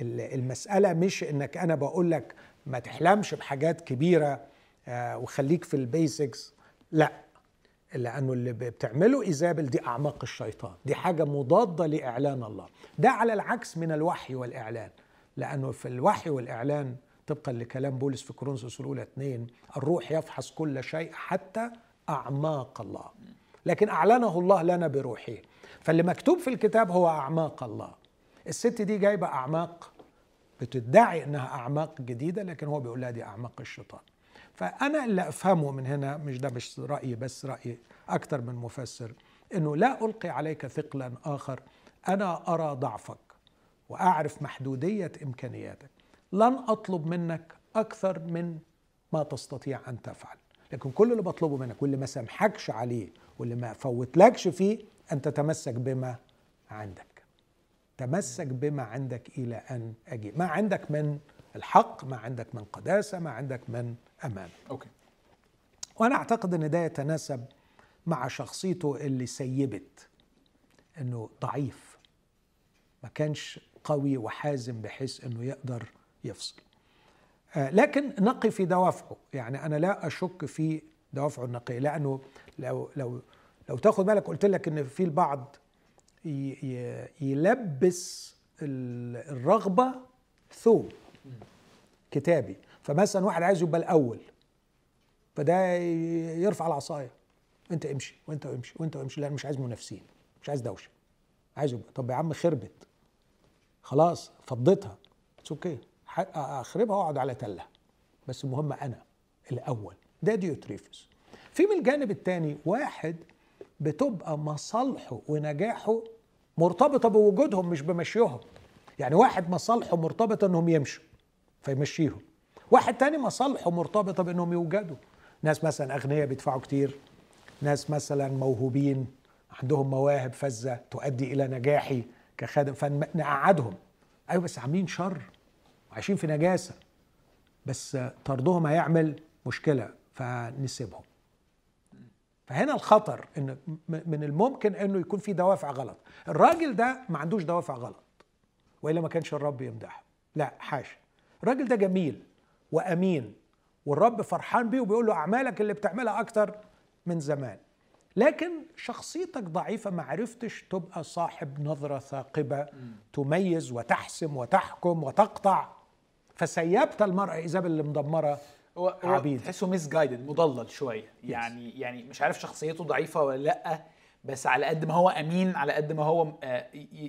ال- المسألة مش إنك أنا بقول لك ما تحلمش بحاجات كبيرة آه، وخليك في ال basics لا. لأنه اللي بتعمله إيزابل دي أعماق الشيطان. دي حاجة مضادة لإعلان الله. ده على العكس من الوحي والإعلان. لأنه في الوحي والإعلان طبقا لكلام بولس في كورنثوس الأولى 2 الروح يفحص كل شيء حتى أعماق الله. لكن أعلنه الله لنا بروحه. فاللي مكتوب في الكتاب هو أعماق الله. الست دي جايبة أعماق بتدعي إنها أعماق جديدة لكن هو بيقول لها دي أعماق الشيطان. فأنا اللي أفهمه من هنا مش ده مش رأيي بس راي أكثر من مفسر إنه لا ألقي عليك ثقلا آخر أنا أرى ضعفك وأعرف محدودية إمكانياتك. لن أطلب منك أكثر من ما تستطيع أن تفعل. لكن كل اللي بطلبه منك واللي ما سامحكش عليه واللي ما فوتلكش فيه أن تتمسك بما عندك. تمسك بما عندك إلى أن أجي ما عندك من الحق ما عندك من قداسة ما عندك من امانه أوكي. وأنا أعتقد إن ده يتناسب مع شخصيته اللي سيبت إنه ضعيف ما كانش قوي وحازم بحيث إنه يقدر يفصل. آه، لكن نقي في دوافعه. يعني أنا لا أشك في دوافعه النقية لأنه لو لو لو تاخد بالك قلت لك إن في البعض يلبس ال- الرغبة ثوب كتابي. فمثلا واحد عايز يبقى الأول فده يرفع العصاية. أنت امشي وأنت امشي وأنت امشي. لا مش عايز منافسين مش عايز دوشة. عايز يبقى طب يا عم خربت. خلاص فضيتها. it's okay أخربها وأقعد على تلة. بس المهم أنا الأول. ده ديوتريفوس. في من الجانب الثاني واحد بتبقى مصالحه ونجاحه مرتبطة بوجودهم مش بمشيهم. يعني واحد مصالحه مرتبطة إنهم يمشوا. فيمشيهم. واحد تاني مصالحه مرتبطه بأنهم يوجدوا. ناس مثلا أغنياء بيدفعوا كتير. ناس مثلا موهوبين عندهم مواهب فذة تؤدي إلى نجاحي كخادم فنقعدهم. أيوه بس عاملين شر. وعايشين في نجاسة. بس طردهم هيعمل مشكلة فنسيبهم. فهنا الخطر إن من الممكن إنه يكون في دوافع غلط. الراجل ده ما عندوش دوافع غلط وإلا ما كانش الرب يمدحه. لا حاشا. الراجل ده جميل وأمين والرب فرحان بيه وبيقول له أعمالك اللي بتعملها أكتر من زمان. لكن شخصيتك ضعيفة ما عرفتش تبقى صاحب نظرة ثاقبة تميز وتحسم وتحكم وتقطع. فسيبت المرأة إيزابل اللي مدمرة عبيد. تحسه misguided مضلل شوية. يعني يعني مش عارف شخصيته ضعيفة ولا لأ بس على قد ما هو أمين على قد ما هو آه،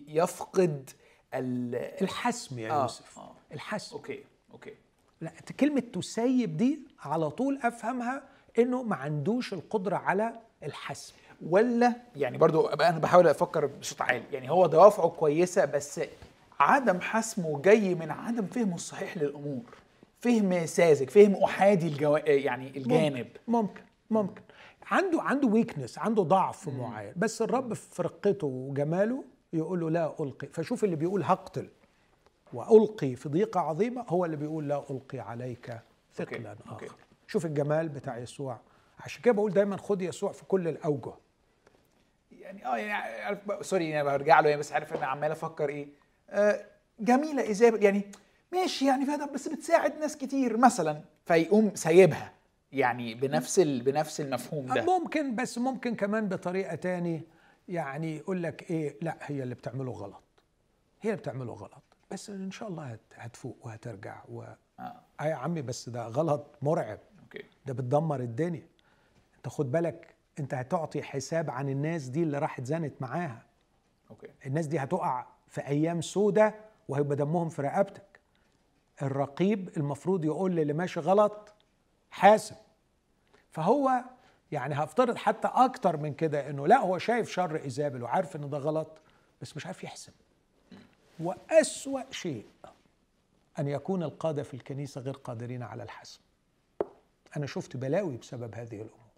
يفقد ال الحسم يا آه، يوسف. آه. الحسم okay okay. لا كلمة تسيب دي على طول أفهمها إنه ما عندوش القدرة على الحسم ولا يعني برضو أنا بحاول أفكر بصوت عالي. يعني هو دوافعه كويسة بس عدم حسمه جاي من عدم فهمه الصحيح للأمور. فهم ساذج فهم أحادي الجو... يعني الجانب. ممكن ممكن. عنده عنده weakness عنده ضعف معين. بس الرب في رقته وجماله يقول له لا ألقي. فشوف اللي بيقول هقتل. وألقي في ضيقة عظيمة هو اللي بيقول لا ألقي عليك ثقلا okay، okay. آخر شوف الجمال بتاع يسوع. عشان كده بقول دايما خد يسوع في كل الأوجه. يعني آه يعني عارف sorry يعني برجع له يعني بس عارف أنا عمال أفكر إيه. آه جميلة ايزابل يعني ماشي يعني فيها بس بتساعد ناس كتير مثلا فيقوم سايبها. يعني بنفس. بنفس المفهوم ده. ممكن بس ممكن كمان بطريقة تاني. يعني يقول لك إيه؟ لا هي اللي بتعمله غلط. هي اللي بتعمله غلط. بس إن شاء الله هت- هتفوق وهترجع و آه. يا عمي بس ده غلط مرعب. okay. ده بتدمر الدنيا. أنت خد بالك أنت هتعطي حساب عن الناس دي اللي راحت زنت معاها. أوكي. الناس دي هتقع في أيام سودة وهيبقى دمهم في رقبتك. الرقيب المفروض يقول للي ماشي غلط حاسب فهو يعني هفترض حتى أكتر من كده إنه لا هو شايف شر إيزابل وعارف إن ده غلط بس مش عارف يحسب وأسوأ شيء أن يكون القادة في الكنيسة غير قادرين على الحسم. أنا شفت بلاوي بسبب هذه الأمور.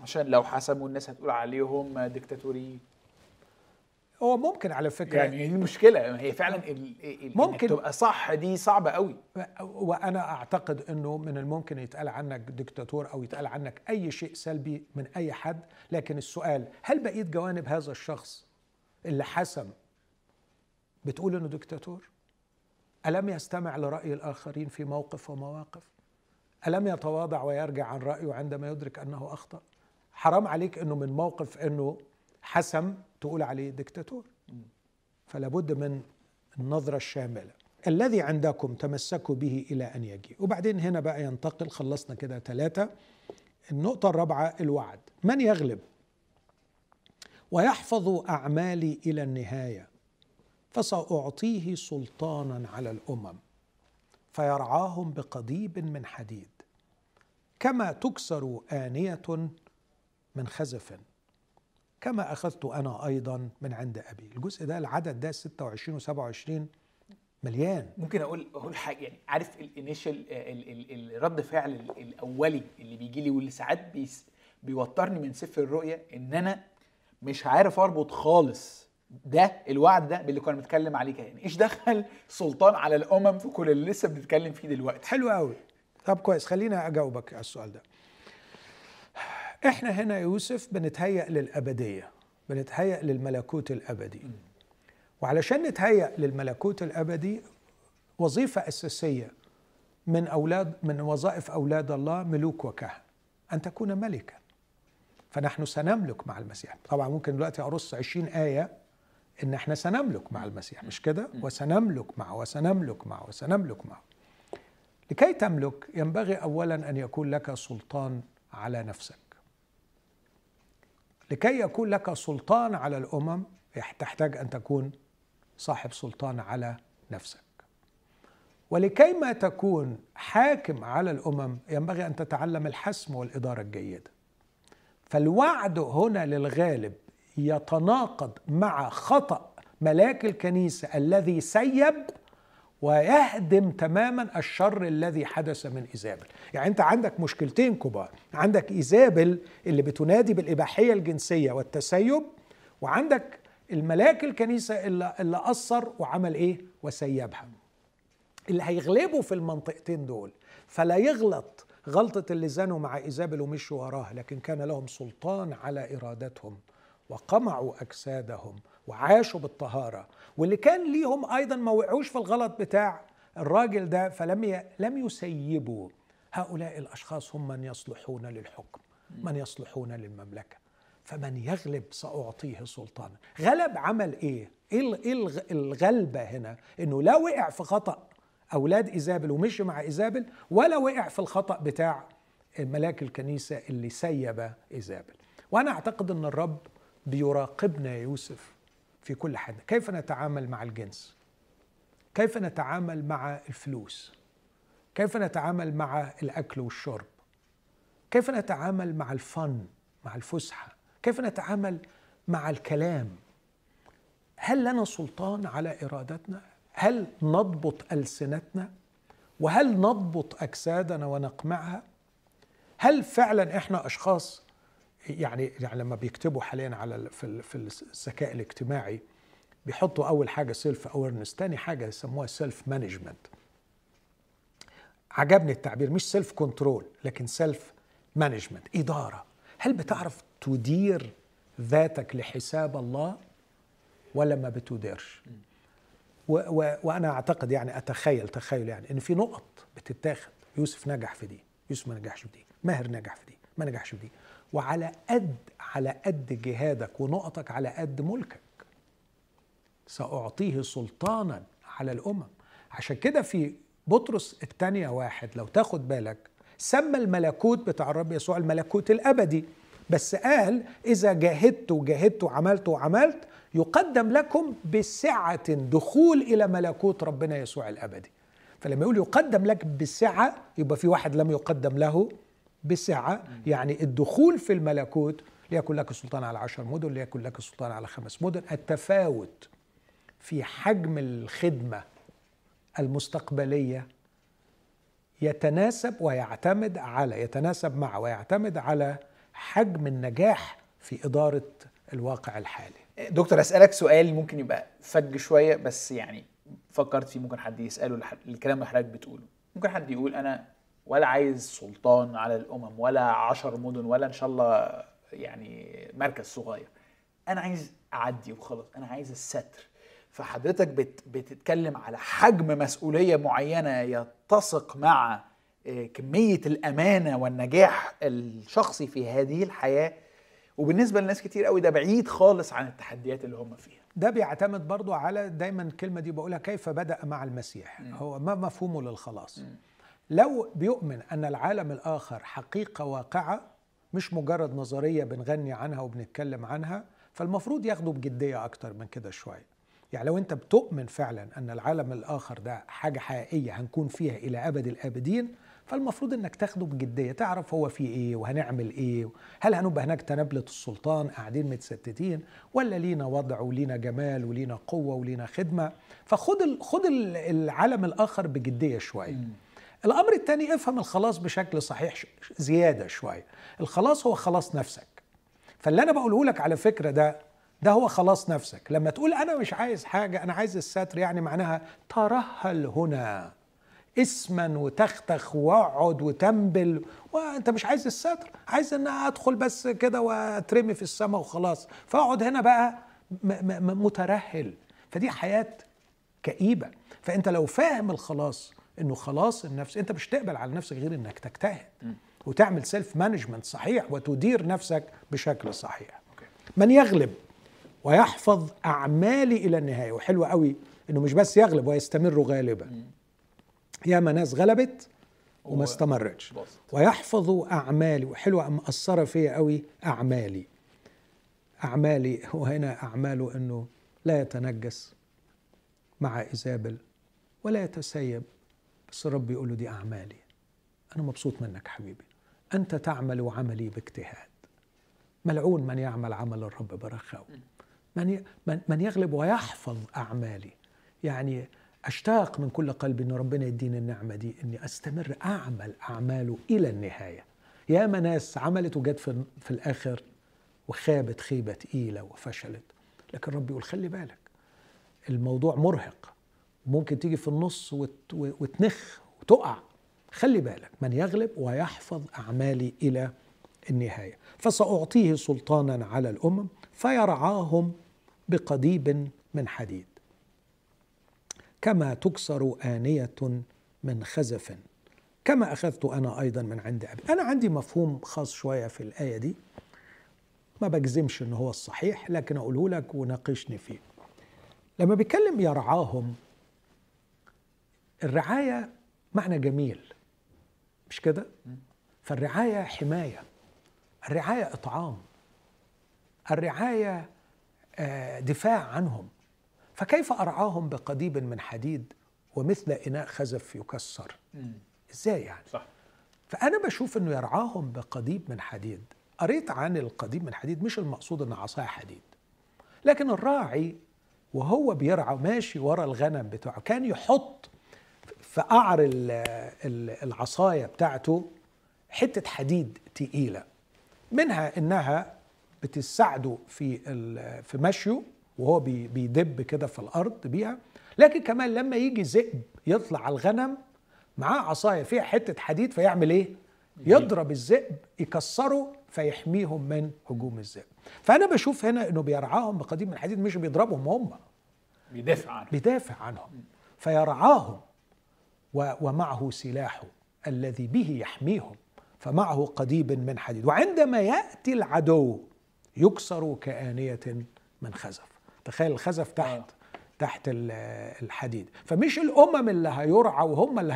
عشان لو حسموا الناس هتقول عليهم ديكتاتوري هو ممكن على فكرة يعني دي المشكلة؟ هي فعلا ال- ال- ممكن. تبقى صح دي صعبة قوي. وأنا أعتقد إنه من الممكن يتقال عنك دكتاتور أو يتقال عنك أي شيء سلبي من أي حد لكن السؤال هل بقيه جوانب هذا الشخص اللي حسم بتقول إنه دكتاتور؟ ألم يستمع لرأي الآخرين في موقف ومواقف؟ ألم يتواضع ويرجع عن رأيه عندما يدرك أنه أخطأ؟ حرام عليك إنه من موقف إنه حسم تقول عليه دكتاتور. فلا بد من النظرة الشاملة. الذي عندكم تمسكوا به إلى أن يجيء. وبعدين هنا بقى ينتقل خلصنا كده ثلاثة النقطة الرابعة الوعد. من يغلب؟ ويحفظ أعمالي إلى النهاية. فسأعطيه سلطانا على الأمم فيرعاهم بقضيب من حديد كما تكسر آنية من خزف كما أخذت أنا أيضا من عند أبي. الجزء ده العدد ده 26 و 27 مليان. ممكن أقول أقول حاجة يعني عارف الانيشال الرد فعل ال- الأولي اللي بيجي لي واللي ساعات بيوترني من سفر الرؤيا إن أنا مش عارف أربط خالص ده الوعد ده باللي كنا بنتكلم عليه يعني إيش دخل سلطان على الأمم في كل اللي لسه بنتكلم فيه دلوقتي. حلو قوي. طب كويس خلينا أجاوبك على السؤال ده. إحنا هنا يا يوسف بنتهيأ للأبدية بنتهيأ للملكوت الأبدي. وعلشان نتهيأ للملكوت الأبدي وظيفة أساسية من أولاد من وظائف أولاد الله ملوك وكهنة. أن تكون ملكا. فنحن سنملك مع المسيح. طبعا ممكن دلوقتي أرص 20 آية إن إحنا سنملك مع المسيح مش كده؟ وسنملك معه وسنملك معه وسنملك معه لكي تملك ينبغي أولا أن يكون لك سلطان على نفسك. لكي يكون لك سلطان على الأمم تحتاج أن تكون صاحب سلطان على نفسك. ولكي ما تكون حاكم على الأمم ينبغي أن تتعلم الحسم والإدارة الجيدة. فالوعد هنا للغالب يتناقض مع خطأ ملاك الكنيسة الذي سيب ويهدم تماما الشر الذي حدث من إيزابل. يعني أنت عندك مشكلتين كبار. عندك إيزابل اللي بتنادي بالإباحية الجنسية والتسيب وعندك الملاك الكنيسة اللي, اللي اثر وعمل إيه؟ وسيبها. اللي هيغلبوا في المنطقتين دول. فلا يغلط غلطة اللي زنوا مع إيزابل ومشوا وراها لكن كان لهم سلطان على إرادتهم. وقمعوا أجسادهم وعاشوا بالطهارة. واللي كان ليهم أيضا ما وقعوش في الغلط بتاع الراجل ده فلم ي... لم يسيبوا. هؤلاء الأشخاص هم من يصلحون للحكم من يصلحون للمملكة. فمن يغلب سأعطيه سلطانا غلب عمل إيه؟ إيه إيه الغ- الغلبة هنا؟ إنه لا وقع في خطأ أولاد إيزابل ومشي مع إيزابل ولا وقع في الخطأ بتاع ملاك الكنيسة اللي سيب إيزابل. وأنا أعتقد أن الرب بيراقبنا يا يوسف في كل حاجة كيف نتعامل مع الجنس؟ كيف نتعامل مع الفلوس؟ كيف نتعامل مع الأكل والشرب؟ كيف نتعامل مع الفن مع الفسحة؟ كيف نتعامل مع الكلام؟ هل لنا سلطان على إرادتنا؟ هل نضبط ألسنتنا؟ وهل نضبط أجسادنا ونقمعها؟ هل فعلا إحنا أشخاص يعني يعني لما بيكتبوا حاليا على في في الذكاء الاجتماعي بيحطوا أول حاجة self awareness تاني حاجة يسموها self management عجبني التعبير مش self control لكن self management إدارة. هل بتعرف تدير ذاتك لحساب الله ولا ما بتديرش؟ و و وأنا أعتقد يعني أتخيل تخيل يعني إن في نقط بتتاخد. يوسف نجح في دي يوسف ما نجحش في دي ماهر نجح في دي ما نجحش في دي. وعلى قد على قد جهادك ونقطك على قد ملكك. سأعطيه سلطانا على الأمم. عشان كده في بطرس الثانية واحد لو تاخد بالك سمى الملكوت بتاع الرب يسوع الملكوت الأبدي. بس قال إذا جاهدت وجاهدت وعملت وعملت يقدم لكم بسعة دخول إلى ملكوت ربنا يسوع الأبدي. فلما يقول يقدم لك بسعة يبقى في واحد لم يقدم له بسعة يعني الدخول في الملكوت ليكن لك سلطان على عشر مدن ليكن لك سلطان على خمس مدن التفاوت في حجم الخدمة المستقبلية يتناسب ويعتمد على يتناسب مع ويعتمد على حجم النجاح في إدارة الواقع الحالي. دكتور أسألك سؤال ممكن يبقى فج شوية بس يعني فكرت فيه ممكن حد يسأله الكلام اللي حضرتك بتقوله. ممكن حد يقول أنا ولا عايز سلطان على الأمم ولا عشر مدن ولا إن شاء الله يعني مركز صغير. أنا عايز أعدي وخلاص أنا عايز الستر. فحضرتك بت بتتكلم على حجم مسؤولية معينة يتسق مع آه، كمية الأمانة والنجاح الشخصي في هذه الحياة وبالنسبة لناس كتير قوي ده بعيد خالص عن التحديات اللي هم فيها ده بيعتمد برضو على دايما الكلمة دي بقولها كيف بدأ مع المسيح م. هو ما مفهومه للخلاص م. لو بيؤمن أن العالم الآخر حقيقة واقعة مش مجرد نظرية بنغني عنها وبنتكلم عنها فالمفروض ياخده بجدية أكتر من كده شوية. يعني لو أنت بتؤمن فعلا أن العالم الآخر ده حاجة حقيقية هنكون فيها إلى أبد الآبدين فالمفروض إنك تاخده بجدية تعرف هو فيه إيه وهنعمل إيه هل هنبقى هناك تنابله السلطان قاعدين متستتين ولا لينا وضع ولينا جمال ولينا قوة ولينا خدمة. فخد. خد العالم الآخر بجدية شوية. الأمر الثاني افهم الخلاص بشكل صحيح زيادة شوية. الخلاص هو خلاص نفسك. فاللي أنا بقوله لك على فكرة ده ده هو خلاص نفسك. لما تقول أنا مش عايز حاجة أنا عايز الستر يعني معناها ترهل هنا. اسما وتختخ واقعد وتنبل. وانت مش عايز الستر؟ عايز إن أدخل بس كده وأترمي في السماء وخلاص. فأقعد هنا بقى مترهل. فدي حياة كئيبة. فأنت لو فاهم الخلاص انه خلاص النفس انت مش تقبل على نفسك غير انك تجتهد وتعمل self management صحيح وتدير نفسك بشكل صحيح. من يغلب ويحفظ أعمالي إلى النهاية وحلو قوي إنه مش بس يغلب ويستمر غالبا. ياما ناس غلبت وما استمرتش. ويحفظ أعمالي وحلوة مأثرة فيا قوي أعمالي. أعمالي وهنا أعماله إنه لا يتنجس مع إيزابل ولا يتسيب بس الرب يقول له دي أعمالي. أنا مبسوط منك حبيبي. أنت تعمل عملي باجتهاد. ملعون من يعمل عمل الرب برخاوة من من يغلب ويحفظ أعمالي. يعني أشتاق من كل قلبي إن ربنا يديني النعمة دي إني أستمر أعمل أعماله إلى النهاية. يا ناس عملت وجت في, في الآخر وخابت خيبة تقيلة وفشلت. لكن ربي يقول خلي بالك الموضوع مرهق. ممكن تيجي في النص وتنخ وتقع. خلي بالك من يغلب ويحفظ أعمالي إلى النهاية. فسأعطيه سلطانا على الأمم فيرعاهم بقضيب من حديد. كما تكسر آنية من خزف. كما أخذت أنا أيضا من عند أبي. أنا عندي مفهوم خاص شوية في الآية دي. ما بجزمش إن هو الصحيح لكن أقوله لك وناقشني فيه. لما بيتكلم يرعاهم الرعاية معنى جميل. مش كده؟ فالرعاية حماية. الرعاية إطعام. الرعاية آه، دفاع عنهم. فكيف أرعاهم بقضيب من حديد ومثل إناء خزف يكسر؟ إزاي يعني؟ صح. فأنا بشوف أنه يرعاهم بقضيب من حديد. قريت عن القضيب من حديد مش المقصود أن عصاية حديد. لكن الراعي وهو بيرعى ماشي ورا الغنم بتاعه كان يحط في قعر العصاية بتاعته حتة حديد تقيلة منها إنها بتساعده في في مشيه وهو بيدب كده في الأرض بيها لكن كمان لما يجي ذئب يطلع على الغنم معاه عصاية فيها حتة حديد فيعمل إيه؟ يضرب الذئب يكسره فيحميهم من هجوم الذئب. فأنا بشوف هنا إنه بيرعاهم بقديم الحديد مش بيضربهم هم. بيدافع عنهم. بيدافع عنهم. فيرعاهم. ومعه سلاحه الذي به يحميهم فمعه قضيب من حديد. وعندما يأتي العدو يكسر كآنية من خزف. تخيل الخزف تحت آه. تحت الحديد. فمش الأمم اللي هيرعوا هم اللي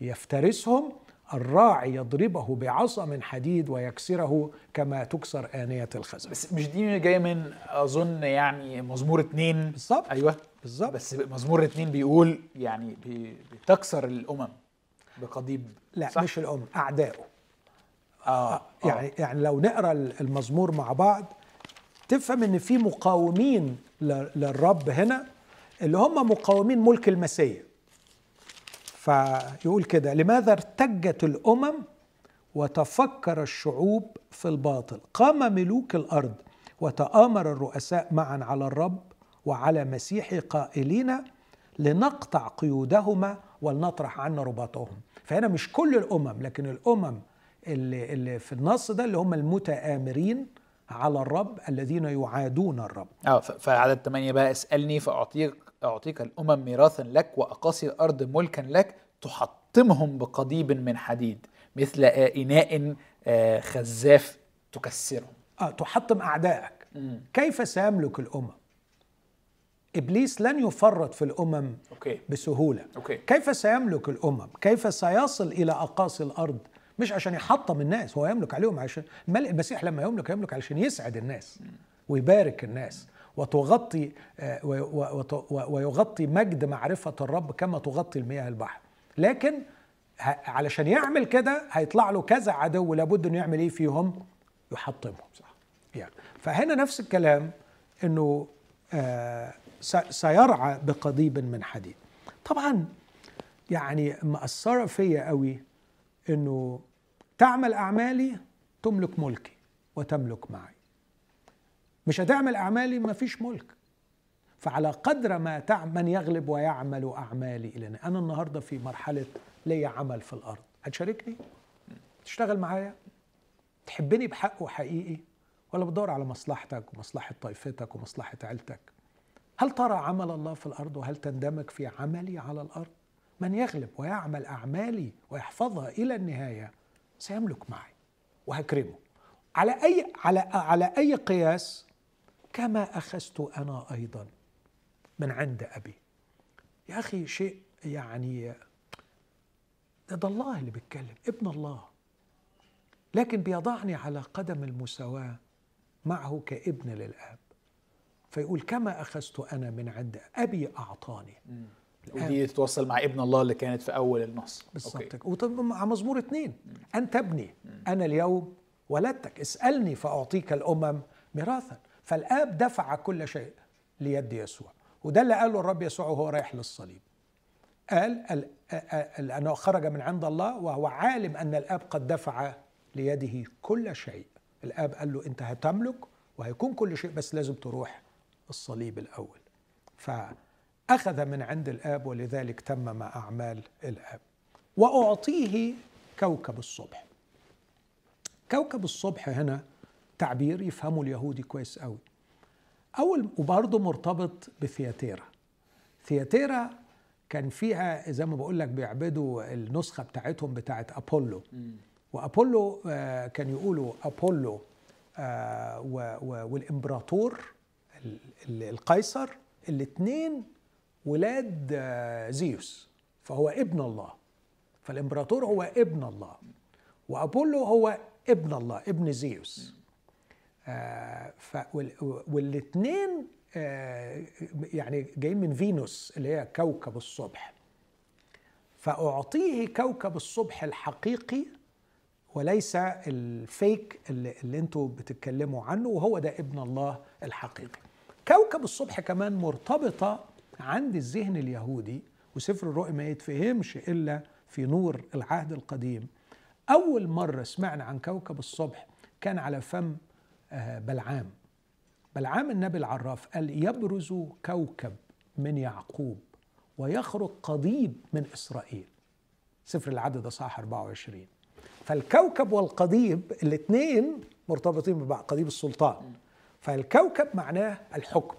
يفترسهم الراعي يضربه بعصا من حديد ويكسره كما تكسر آنية الخزف. بس مش دي جاية من أظن يعني مزمور اتنين؟ بالظبط. أيوه. بالظبط. بس مزمور اتنين بيقول يعني بتكسر الأمم بقضيب. لا صح؟ مش الأم أعدائه آه يعني يعني لو نقرأ المزمور مع بعض تفهم إن في مقاومين للرب هنا اللي هم مقاومين ملك المسيح. فيقول كده لماذا ارتجت الأمم وتفكر الشعوب في الباطل؟ قام ملوك الأرض وتآمر الرؤساء معا على الرب وعلى مسيحه قائلين لنقطع قيودهما ولنطرح عنا رباطهم. فهنا مش كل الأمم لكن الأمم اللي, اللي في النص ده اللي هم المتآمرين على الرب الذين يعادون الرب. آه فعدد 8 بقى اسألني فأعطيك أعطيك الأمم ميراثا لك وأقاصي الأرض ملكا لك تحطمهم بقضيب من حديد مثل اناء آه، خزاف تكسرهم. آه تحطم أعدائك. كيف سيملك الأمم؟ إبليس لن يفرط في الأمم okay. بسهولة. okay. كيف سيملك الأمم؟ كيف سيصل إلى أقاصي الأرض؟ مش عشان يحطم الناس هو يملك عليهم عشان المسيح لما يملك يملك علشان يسعد الناس ويبارك الناس. وتغطي آه، ويغطي مجد معرفة الرب كما تغطي المياه البحر. لكن علشان يعمل كده هيطلع له كذا عدو لابد إنه يعمل إيه فيهم؟ يحطمهم صح. يعني فهنا نفس الكلام إنه آه سيرعى بقضيب من حديد. طبعا يعني مأثرة فيا قوي إنه تعمل أعمالي تملك ملكي وتملك معي. مش هتعمل أعمالي ما فيش ملك. فعلى قدر ما تعمل من يغلب ويعمل أعمالي إلى أنا النهارده في مرحلة ليا عمل في الأرض. هتشاركني؟ تشتغل معايا؟ تحبني بحق وحقيقي ولا بتدور على مصلحتك ومصلحة طائفتك ومصلحة عيلتك؟ هل ترى عمل الله في الأرض وهل تندمج في عملي على الأرض؟ من يغلب ويعمل أعمالي ويحفظها إلى النهاية سيملك معي وهكرمه. على اي على على أي قياس كما أخذت أنا أيضا من عند أبي. يا أخي شيء يعني ده, الله اللي بيتكلم ابن الله. لكن بيضعني على قدم المساواة معه كابن للآب. فيقول كما أخذت أنا من عند أبي أعطاني. ودي تتوصل مع ابن الله اللي كانت في أول النص. بالظبط. وطب مع مزمور اتنين. أنت ابني. أنا اليوم ولدتك. اسألني فأعطيك الأمم ميراثا. فالآب دفع كل شيء ليد يسوع. وده اللي قاله الرب يسوع وهو رايح للصليب. قال لأنه خرج من عند الله وهو عالم أن الآب قد دفع ليده كل شيء. الآب قال له أنت هتملك وهيكون كل شيء بس لازم تروح الصليب الأول. فأخذ من عند الآب ولذلك تمم أعمال الآب. وأعطيه كوكب الصبح. كوكب الصبح هنا تعبير يفهمه اليهودي كويس قوي. أول وبرضه مرتبط بثياتيرا. ثياتيرا كان فيها زي ما بقول لك بيعبدوا النسخة بتاعتهم بتاعت أبولو. وأبولو آه، كان يقولوا أبولو آه، والإمبراطور ال- ال- القيصر الاثنين ولاد آه، زيوس. فهو ابن الله. فالإمبراطور هو ابن الله. وأبولو هو ابن الله ابن زيوس. والاثنين آه يعني جايين من فينوس اللي هي كوكب الصبح. فأعطيه كوكب الصبح الحقيقي وليس الفيك اللي, اللي أنتوا بتتكلموا عنه وهو ده ابن الله الحقيقي. كوكب الصبح كمان مرتبطة عند الذهن اليهودي وسفر الرؤيا ما يتفهمش إلا في نور العهد القديم. أول مرة سمعنا عن كوكب الصبح كان على فم بلعام. بلعام النبي العراف قال يبرز كوكب من يعقوب ويخرج قضيب من إسرائيل. سفر العدد صح 24 فالكوكب والقضيب الاثنين مرتبطين ببعض قضيب السلطان. فالكوكب معناه الحكم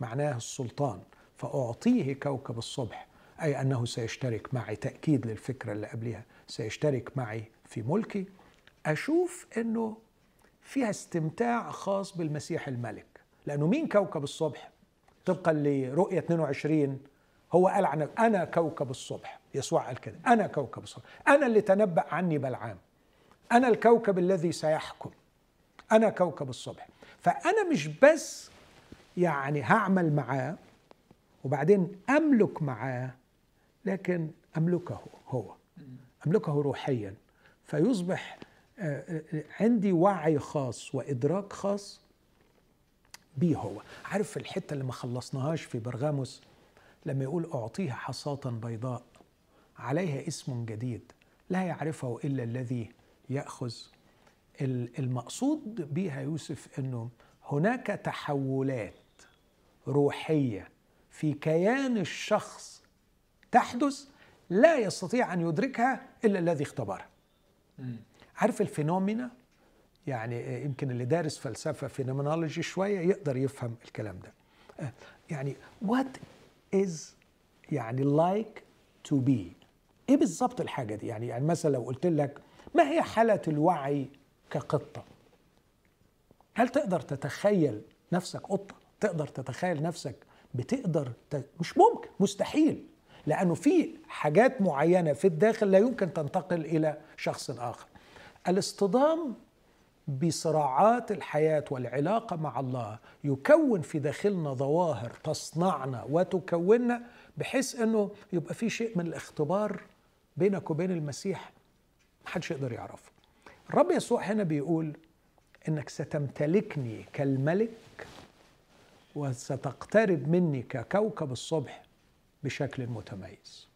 معناه السلطان. فأعطيه كوكب الصبح أي أنه سيشترك معي تأكيد للفكرة اللي قبلها سيشترك معي في ملكي. أشوف أنه فيها استمتاع خاص بالمسيح الملك. لأنه مين كوكب الصبح؟ طبقا لرؤية 22 هو قال عن أنا كوكب الصبح يسوع قال كده أنا كوكب الصبح. أنا اللي تنبأ عني بلعام أنا الكوكب الذي سيحكم. أنا كوكب الصبح. فأنا مش بس يعني هعمل معاه وبعدين أملك معاه لكن أملكه هو. أملكه روحيا. فيصبح عندي وعي خاص وإدراك خاص بيه هو. عارف الحتة اللي ما خلصناهاش في برغاموس لما يقول أعطيها حصاة بيضاء عليها اسم جديد لا يعرفه إلا الذي يأخذ. المقصود بها يوسف إنه هناك تحولات روحية في كيان الشخص تحدث لا يستطيع أن يدركها إلا الذي اختبرها. عارف الفينومينا؟ يعني يمكن اللي دارس فلسفة فينومينولوجي شوية يقدر يفهم الكلام ده. يعني what is يعني like to be إيه بالظبط الحاجة دي؟ يعني يعني مثلا لو قلت لك ما هي حالة الوعي كقطة؟ هل تقدر تتخيل نفسك قطة؟ تقدر تتخيل نفسك بتقدر ت... مش ممكن مستحيل. لأنه في حاجات معينة في الداخل لا يمكن تنتقل إلى شخص آخر. الاصطدام بصراعات الحياة والعلاقة مع الله. يكون في داخلنا ظواهر تصنعنا وتكوننا بحيث إنه يبقى في شيء من الاختبار بينك وبين المسيح محدش يقدر يعرفه. الرب يسوع هنا بيقول إنك ستمتلكني كالملك وستقترب مني ككوكب الصبح بشكل متميز.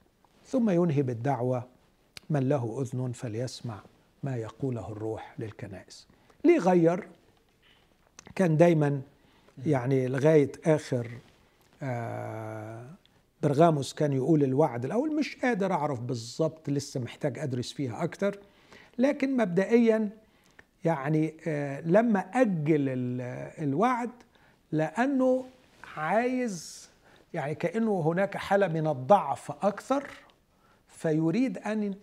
ثم ينهي بالدعوة من له أذن فليسمع. ما يقوله الروح للكنائس. ليه غير؟ كان دايما يعني لغاية آخر آه برغاموس كان يقول الوعد الأول مش قادر أعرف بالظبط لسه محتاج أدرس فيها أكتر. لكن مبدئيا يعني آه لما أجل الوعد لأنه عايز يعني كأنه هناك حالة من الضعف أكثر فيريد أن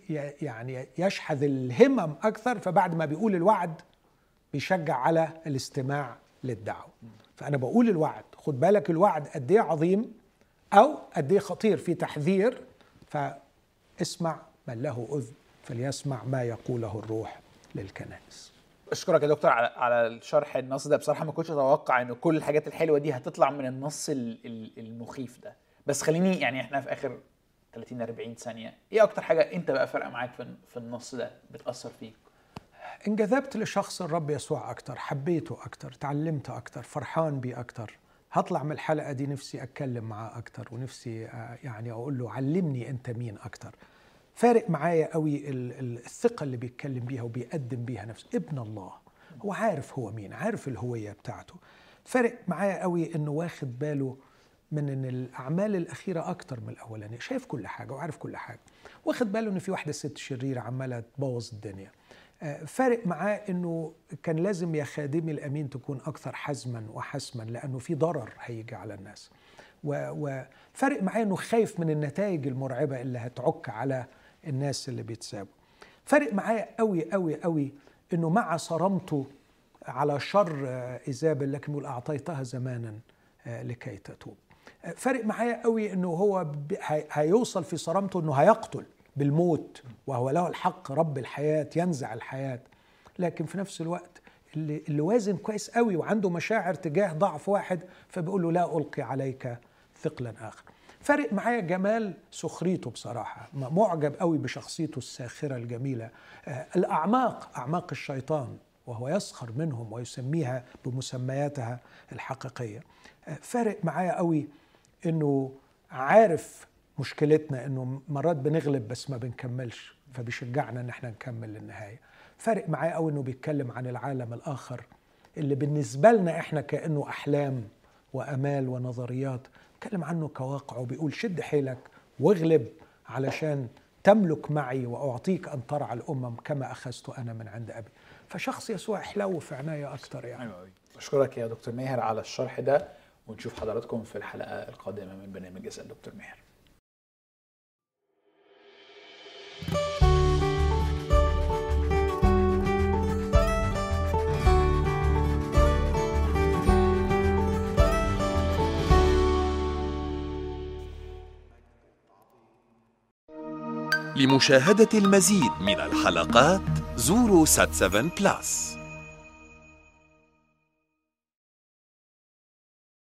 يعني يشحذ الهمم أكثر فبعد ما بيقول الوعد بيشجع على الاستماع للدعوة. فأنا بقول الوعد خد بالك الوعد قد إيه عظيم أو قد إيه خطير في تحذير فاسمع من له أذن فليسمع ما يقوله الروح للكنائس. أشكرك يا دكتور على على الشرح النص ده. بصراحة ما كنتش أتوقع إن كل الحاجات الحلوة دي هتطلع من النص المخيف ده. بس خليني يعني إحنا في آخر 30 40 ثانية. إيه أكتر حاجة أنت بقى فارقة معاك في في النص ده بتأثر فيك انجذبت لشخص الرب يسوع أكتر حبيته أكتر تعلمت أكتر فرحان بيه أكتر. هطلع من الحلقة دي نفسي أتكلم معاه أكتر ونفسي آه، يعني أقول له علمني أنت مين أكتر. فارق معايا قوي الثقة اللي بيتكلم بيها وبيقدم بيها نفسه. ابن الله هو عارف هو مين عارف الهوية بتاعته. فارق معايا قوي إنه واخد باله من إن الأعمال الأخيرة أكتر من الأولانية. شايف كل حاجة وعارف كل حاجة. واخد باله إن في واحدة ست شريرة عمالة تبوظ الدنيا. آه، فارق معاه إنه كان لازم يا خادمي الأمين تكون أكثر حزما وحسما لأنه في ضرر هيجي على الناس. وفارق معاه إنه خايف من النتائج المرعبة اللي هتعك على الناس اللي بيتسابوا. فارق معايا قوي قوي قوي إنه مع صرامته على شر إيزابل لكن أعطيتها زمانا آه، لكي تتوب. آه، فارق معايا قوي إنه هو هيوصل في صرامته إنه هيقتل بالموت وهو له الحق رب الحياة ينزع الحياة. لكن في نفس الوقت اللي, اللي وازن كويس قوي وعنده مشاعر تجاه ضعف واحد فبيقول له لا ألقي عليك ثقلا آخر. فارق معايا جمال سخريته بصراحة معجب قوي بشخصيته الساخرة الجميلة. آه، الأعماق أعماق الشيطان وهو يسخر منهم ويسميها بمسمياتها الحقيقية. آه، فارق معايا قوي أنه عارف مشكلتنا أنه مرات بنغلب بس ما بنكملش فبيشجعنا أن إحنا نكمل للنهاية. فارق معايا قوي أنه بيتكلم عن العالم الآخر اللي بالنسبة لنا إحنا كأنه أحلام وأمال ونظريات بيتكلم عنه كواقع وبيقول شد حيلك واغلب علشان تملك معي وأعطيك أن ترعى الأمم كما أخذت أنا من عند أبي. فشخص يسوع حلو في عناية أكثر يعني. أيوة أشكرك يا دكتور ماهر على الشرح ده. ونشوف حضراتكم في الحلقة القادمة من برنامج اسال دكتور ماهر. لمشاهدة المزيد من الحلقات زوروا سات 7 بلاس.